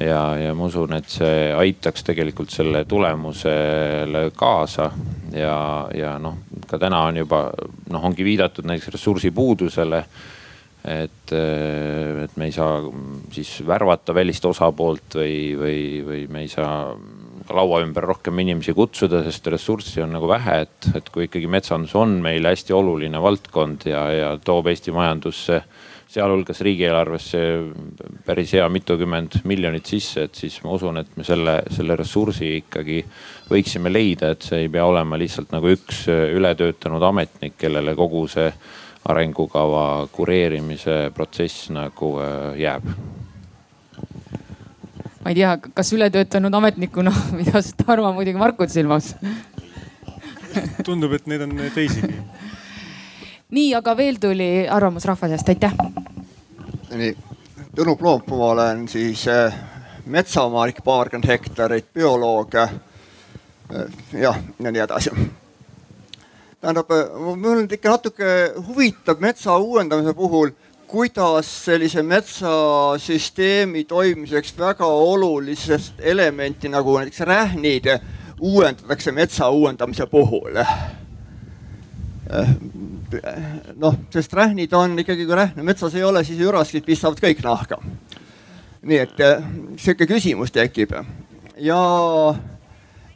E: ja, ja ma usun, et see aitaks tegelikult selle tulemusele kaasa ja, ja noh, ka täna on juba noh, ongi viidatud näiteks ressursipuudusele et, eh, et me ei saa siis värvata välist osapoolt või, või, või me ei saa laua ümber rohkem inimesi kutsuda, sest ressurssi on nagu vähe, et, et kui ikkagi metsandus on meile hästi oluline valdkond ja, ja toob Eesti majandusse, sealhulgas riigieelarvesse päris hea mitukümmend miljonit sisse, et siis ma usun, et me selle, selle ressursi ikkagi võiksime leida, et see ei pea olema lihtsalt nagu üks ületöötanud ametnik, kellele kogu see arengukava kureerimise protsess nagu äh, jääb
A: ma ei tea, kas ületöötanud ametnikuna pidas Tarmo muidugi Markut silmas
B: tundub, et neid on teisigi.
A: nii, aga veel tuli arvamus rahva seast, aitäh.
O: nii, Tõnu Ploomp, ma olen siis äh, metsaomanik, paarkümmend hektarit, bioloog. Äh, jah, ja nii edasi. tähendab, äh, mind ikka natuke huvitab metsa uuendamise puhul kuidas sellise metsasüsteemi toimimiseks väga olulisest elementi nagu näiteks rähnid uuendatakse metsa uuendamise puhul. noh, sest rähnid on ikkagi, kui rähne metsas ei ole, siis üraskid pistavad kõik nahka. nii et eh, sihuke küsimus tekib ja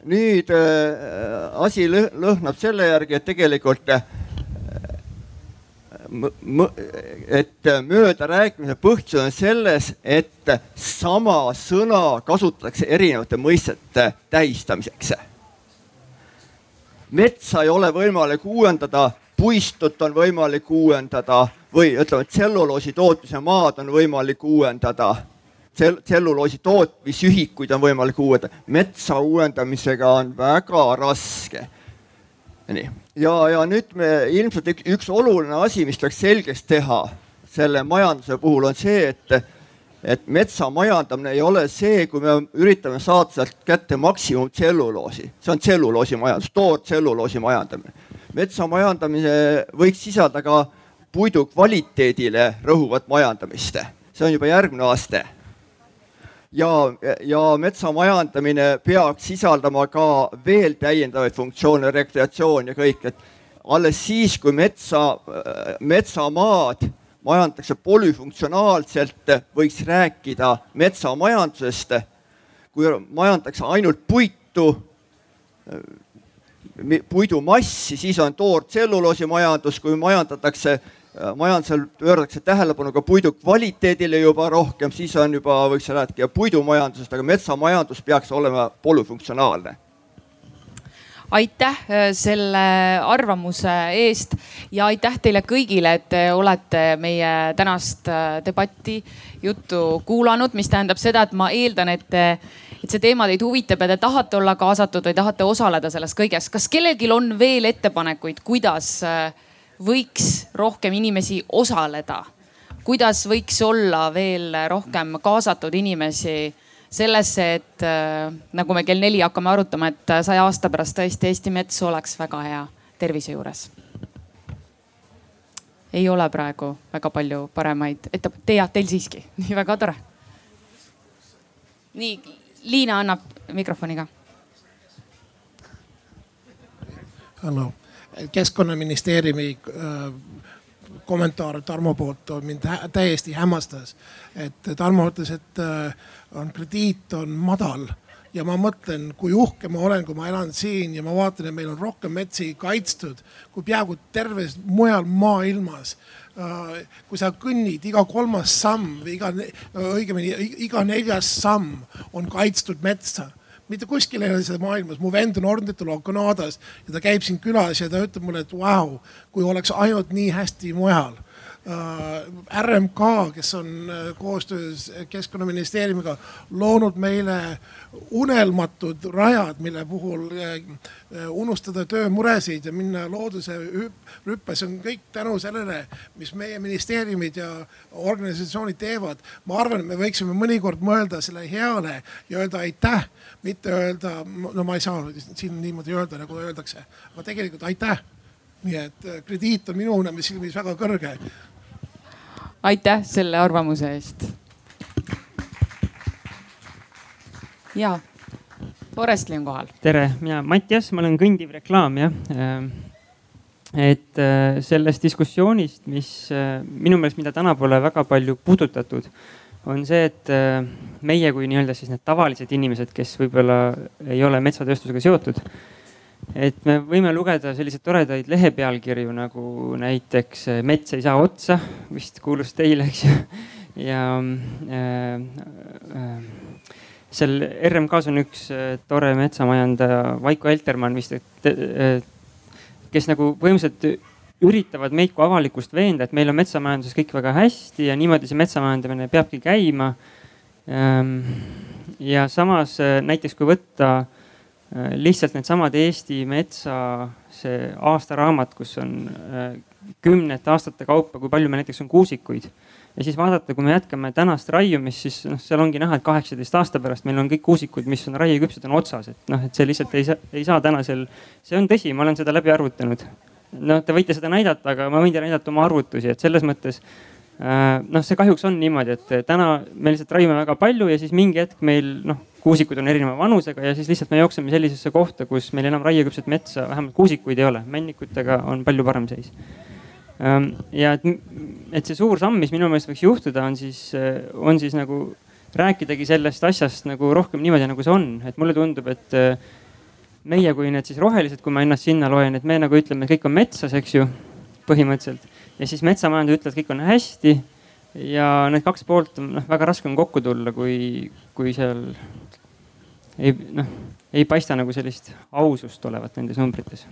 O: nüüd äh, asi lõhnab selle järgi, et tegelikult äh, et möödarääkimise põhjus on selles, et sama sõna kasutatakse erinevate mõistete tähistamiseks. metsa ei ole võimalik uuendada, puistut on võimalik uuendada või ütleme, tselluloosi tootmise maad on võimalik uuendada tselluloosi tootmisühikuid on võimalik uuendada. metsa uuendamisega on väga raske. nii, ja, ja nüüd me ilmselt üks, üks oluline asi, mis tuleks selgeks teha selle majanduse puhul on see, et et metsa majandamine ei ole see, kui me üritame saada sealt kätte maksimum tselluloosi, see on tselluloosi majandus, toortselluloosi majandamine. metsa majandamine võiks sisaldada ka puidu kvaliteedile rõhuvat majandamist, see on juba järgmine aste. Ja, ja metsa majandamine peaks sisaldama ka veel täiendavaid funktsioone, rekreatsioon ja kõik, et alles siis, kui metsa, metsamaad majandatakse polüfunktsionaalselt, võiks rääkida metsamajandusest. kui majandatakse ainult puitu, puidumassi, siis on toortselluloosimajandus, kui majandatakse majandusel pööratakse tähelepanu ka puidu kvaliteedile juba rohkem, siis on juba, võiks rääkida puidumajandusest, aga metsamajandus peaks olema polüfunktsionaalne
A: aitäh äh, selle arvamuse eest ja aitäh teile kõigile, et te olete meie tänast äh, debatti, juttu kuulanud, mis tähendab seda, et ma eeldan, et te et see teema teid huvitab ja te tahate olla kaasatud või tahate osaleda selles kõiges. kas kellelgi on veel ettepanekuid, kuidas äh, võiks rohkem inimesi osaleda? kuidas võiks olla veel rohkem kaasatud inimesi sellesse, et äh, nagu me kell neli hakkame arutama, et saja aasta pärast tõesti Eesti mets oleks väga hea tervise juures. ei ole praegu väga palju paremaid ette, te jah, teil siiski, nii väga tore. nii, Liina annab mikrofoni ka.
M: hallo, keskkonnaministeeriumi äh, kommentaar Tarmo poolt mind täiesti hämmastas. et Tarmo ütles, et äh, on krediit on madal ja ma mõtlen, kui uhke ma olen, kui ma elan siin ja ma vaatan, et meil on rohkem metsi kaitstud kui peaaegu terves mujal maailmas. Äh, kui sa kõnnid, iga kolmas samm või iga, õigemini iga neljas samm on kaitstud metsa mitte kuskil ei ole seda maailmas, mu vend on ornitoloog Kanadas ja ta käib siin külas ja ta ütleb mulle, et vau wow,, kui oleks ainult nii hästi mujal RMK, kes on äh, koostöös Keskkonnaministeeriumiga loonud meile unelmatud rajad, mille puhul äh, unustada töömuresid ja minna looduse rüppe, see on kõik tänu sellele, mis meie ministeeriumid ja organisatsioonid teevad. ma arvan, et me võiksime mõnikord mõelda selle heale ja öelda aitäh, mitte öelda, no ma ei saa siin niimoodi öelda, nagu öeldakse, aga tegelikult aitäh. Nii et krediit on minu silmis väga kõrge
A: aitäh selle arvamuse eest. ja, Forestli on kohal.
P: tere, mina Mattias, ma olen kõndiv reklaam jah. Ehm, et äh, sellest diskussioonist, mis äh, minu meelest, mida täna pole väga palju puudutatud, on see, et äh, meie kui nii-öelda siis need tavalised inimesed, kes võib-olla ei ole metsatööstusega seotud et me võime lugeda selliseid toredaid lehepealkirju nagu näiteks Mets ei saa otsa, vist kuulus teile, eks ju. ja äh, äh, seal RMK-s on üks tore metsamajandaja, Vaiko Eltermann vist, et kes nagu põhimõtteliselt üritavad meid kui avalikkust veenda, et meil on metsamajanduses kõik väga hästi ja niimoodi see metsamajandamine peabki käima. Ähm, ja samas näiteks kui võtta lihtsalt needsamad Eesti Metsa see aastaraamat, kus on äh, kümnete aastate kaupa, kui palju meil näiteks on kuusikuid. ja siis vaadata, kui me jätkame tänast raiumist, siis noh, seal ongi näha, et kaheksateist aasta pärast meil on kõik kuusikud, mis on raieküpsed, on otsas, et noh, et see lihtsalt ei saa, ei saa tänasel. see on tõsi, ma olen seda läbi arvutanud. noh, te võite seda näidata, aga ma võin teile näidata oma arvutusi, et selles mõttes äh, noh, see kahjuks on niimoodi, et täna me lihtsalt raiume väga palju ja siis mingi hetk meil noh kuusikud on erineva vanusega ja siis lihtsalt me jookseme sellisesse kohta, kus meil enam raieküpset metsa, vähemalt kuusikuid ei ole, männikutega on palju parem seis. Ehm, ja et, et see suur samm, mis minu meelest võiks juhtuda, on siis, on siis nagu rääkidagi sellest asjast nagu rohkem niimoodi, nagu see on, et mulle tundub, et meie kui need siis rohelised, kui ma ennast sinna loen, et me nagu ütleme, et kõik on metsas, eks ju, põhimõtteliselt. Ja siis metsamajandajad ütlevad, kõik on hästi ja need kaks poolt on noh, väga raske on kokku tulla, kui, kui seal ei noh, ei paista nagu sellist ausust olevat nendes numbrites.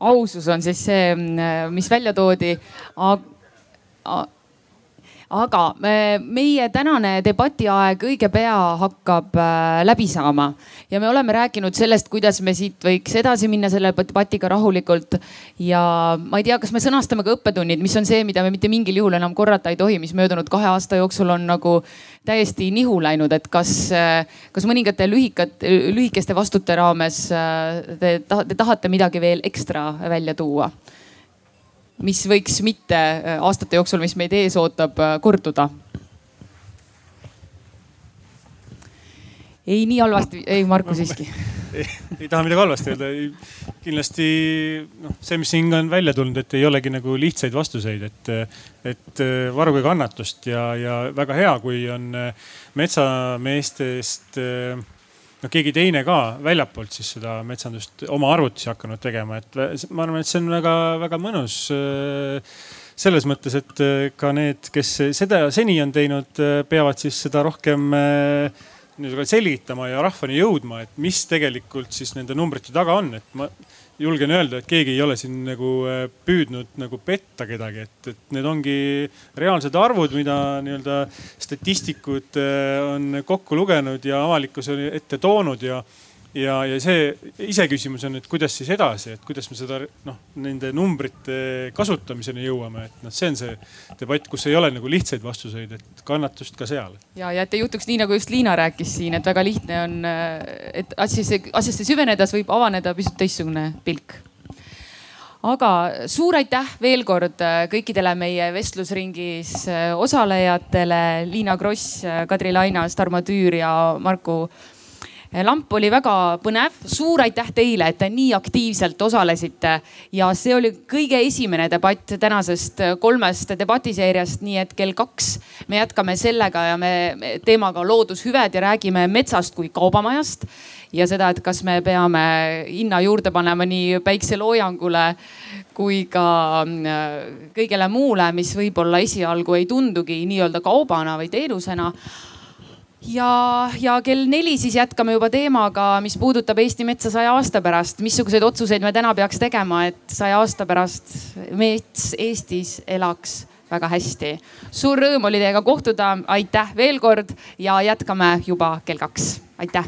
A: ausus on siis see, mis välja toodi. Aga meie tänane debatiaeg õige pea hakkab äh, läbi saama ja me oleme rääkinud sellest, kuidas me siit võiks edasi minna selle debatiga rahulikult. ja ma ei tea, kas me sõnastame ka õppetunnid, mis on see, mida me mitte mingil juhul enam korrata ei tohi, mis möödunud kahe aasta jooksul on nagu täiesti nihu läinud, et kas, äh, kas mõningate lühikat, lühikeste vastute raames äh, te, te tahate midagi veel ekstra välja tuua? Mis võiks mitte äh, aastate jooksul, mis meid ees ootab, äh, korduda? ei, nii halvasti, ei Marku siiski
B: ei, ei taha midagi halvasti öelda. kindlasti noh, see, mis siin on välja tulnud, et ei olegi nagu lihtsaid vastuseid, et, et äh, varuge kannatust ja, ja väga hea, kui on metsameestest noh, keegi teine ka väljapoolt siis seda metsandust oma arvutusi hakanud tegema, et ma arvan, et see on väga-väga mõnus äh, selles mõttes, et äh, ka need, kes seda seni on teinud, äh, peavad siis seda rohkem selgitama ja rahvani jõudma, et mis tegelikult siis nende numbrite taga on, et ma julgen öelda, et keegi ei ole siin nagu äh, püüdnud nagu petta kedagi, et, et need ongi reaalsed arvud, mida nii-öelda statistikud äh, on kokku lugenud ja avalikkusele ette toonud ja ja, ja see iseküsimus on, et kuidas siis edasi, et kuidas me seda noh, nende numbrite kasutamiseni jõuame, et noh, see on see debatt, kus ei ole nagu lihtsaid vastuseid, et kannatust ka seal.
A: ja, ja et ei juhtuks nii, nagu just Liina rääkis siin, et väga lihtne on, et asjasse, asjasse süvenedes võib avaneda pisut teistsugune pilk aga suur aitäh veel kord kõikidele meie vestlusringis osalejatele, Liina Kross, Kadri Lainas, Tarmo Tüür ja Marku lamp oli väga põnev, suur aitäh teile, et te nii aktiivselt osalesite. Ja see oli kõige esimene debatt tänasest kolmest debatiseeriast, nii et kell kaks me jätkame sellega ja me teemaga loodushüved ja räägime metsast kui kaubamajast. Ja seda, et kas me peame hinna juurde panema nii päikseloojangule kui ka äh, kõigele muule, mis võib-olla esialgu ei tundugi nii-öelda kaubana või teenusena ja, ja kell neli siis jätkame juba teemaga, mis puudutab Eesti metsa saja aasta pärast, missuguseid otsuseid me täna peaks tegema, et saja aasta pärast mets Eestis elaks väga hästi. suur rõõm oli teiega kohtuda, aitäh veel kord ja jätkame juba kell kaks, aitäh.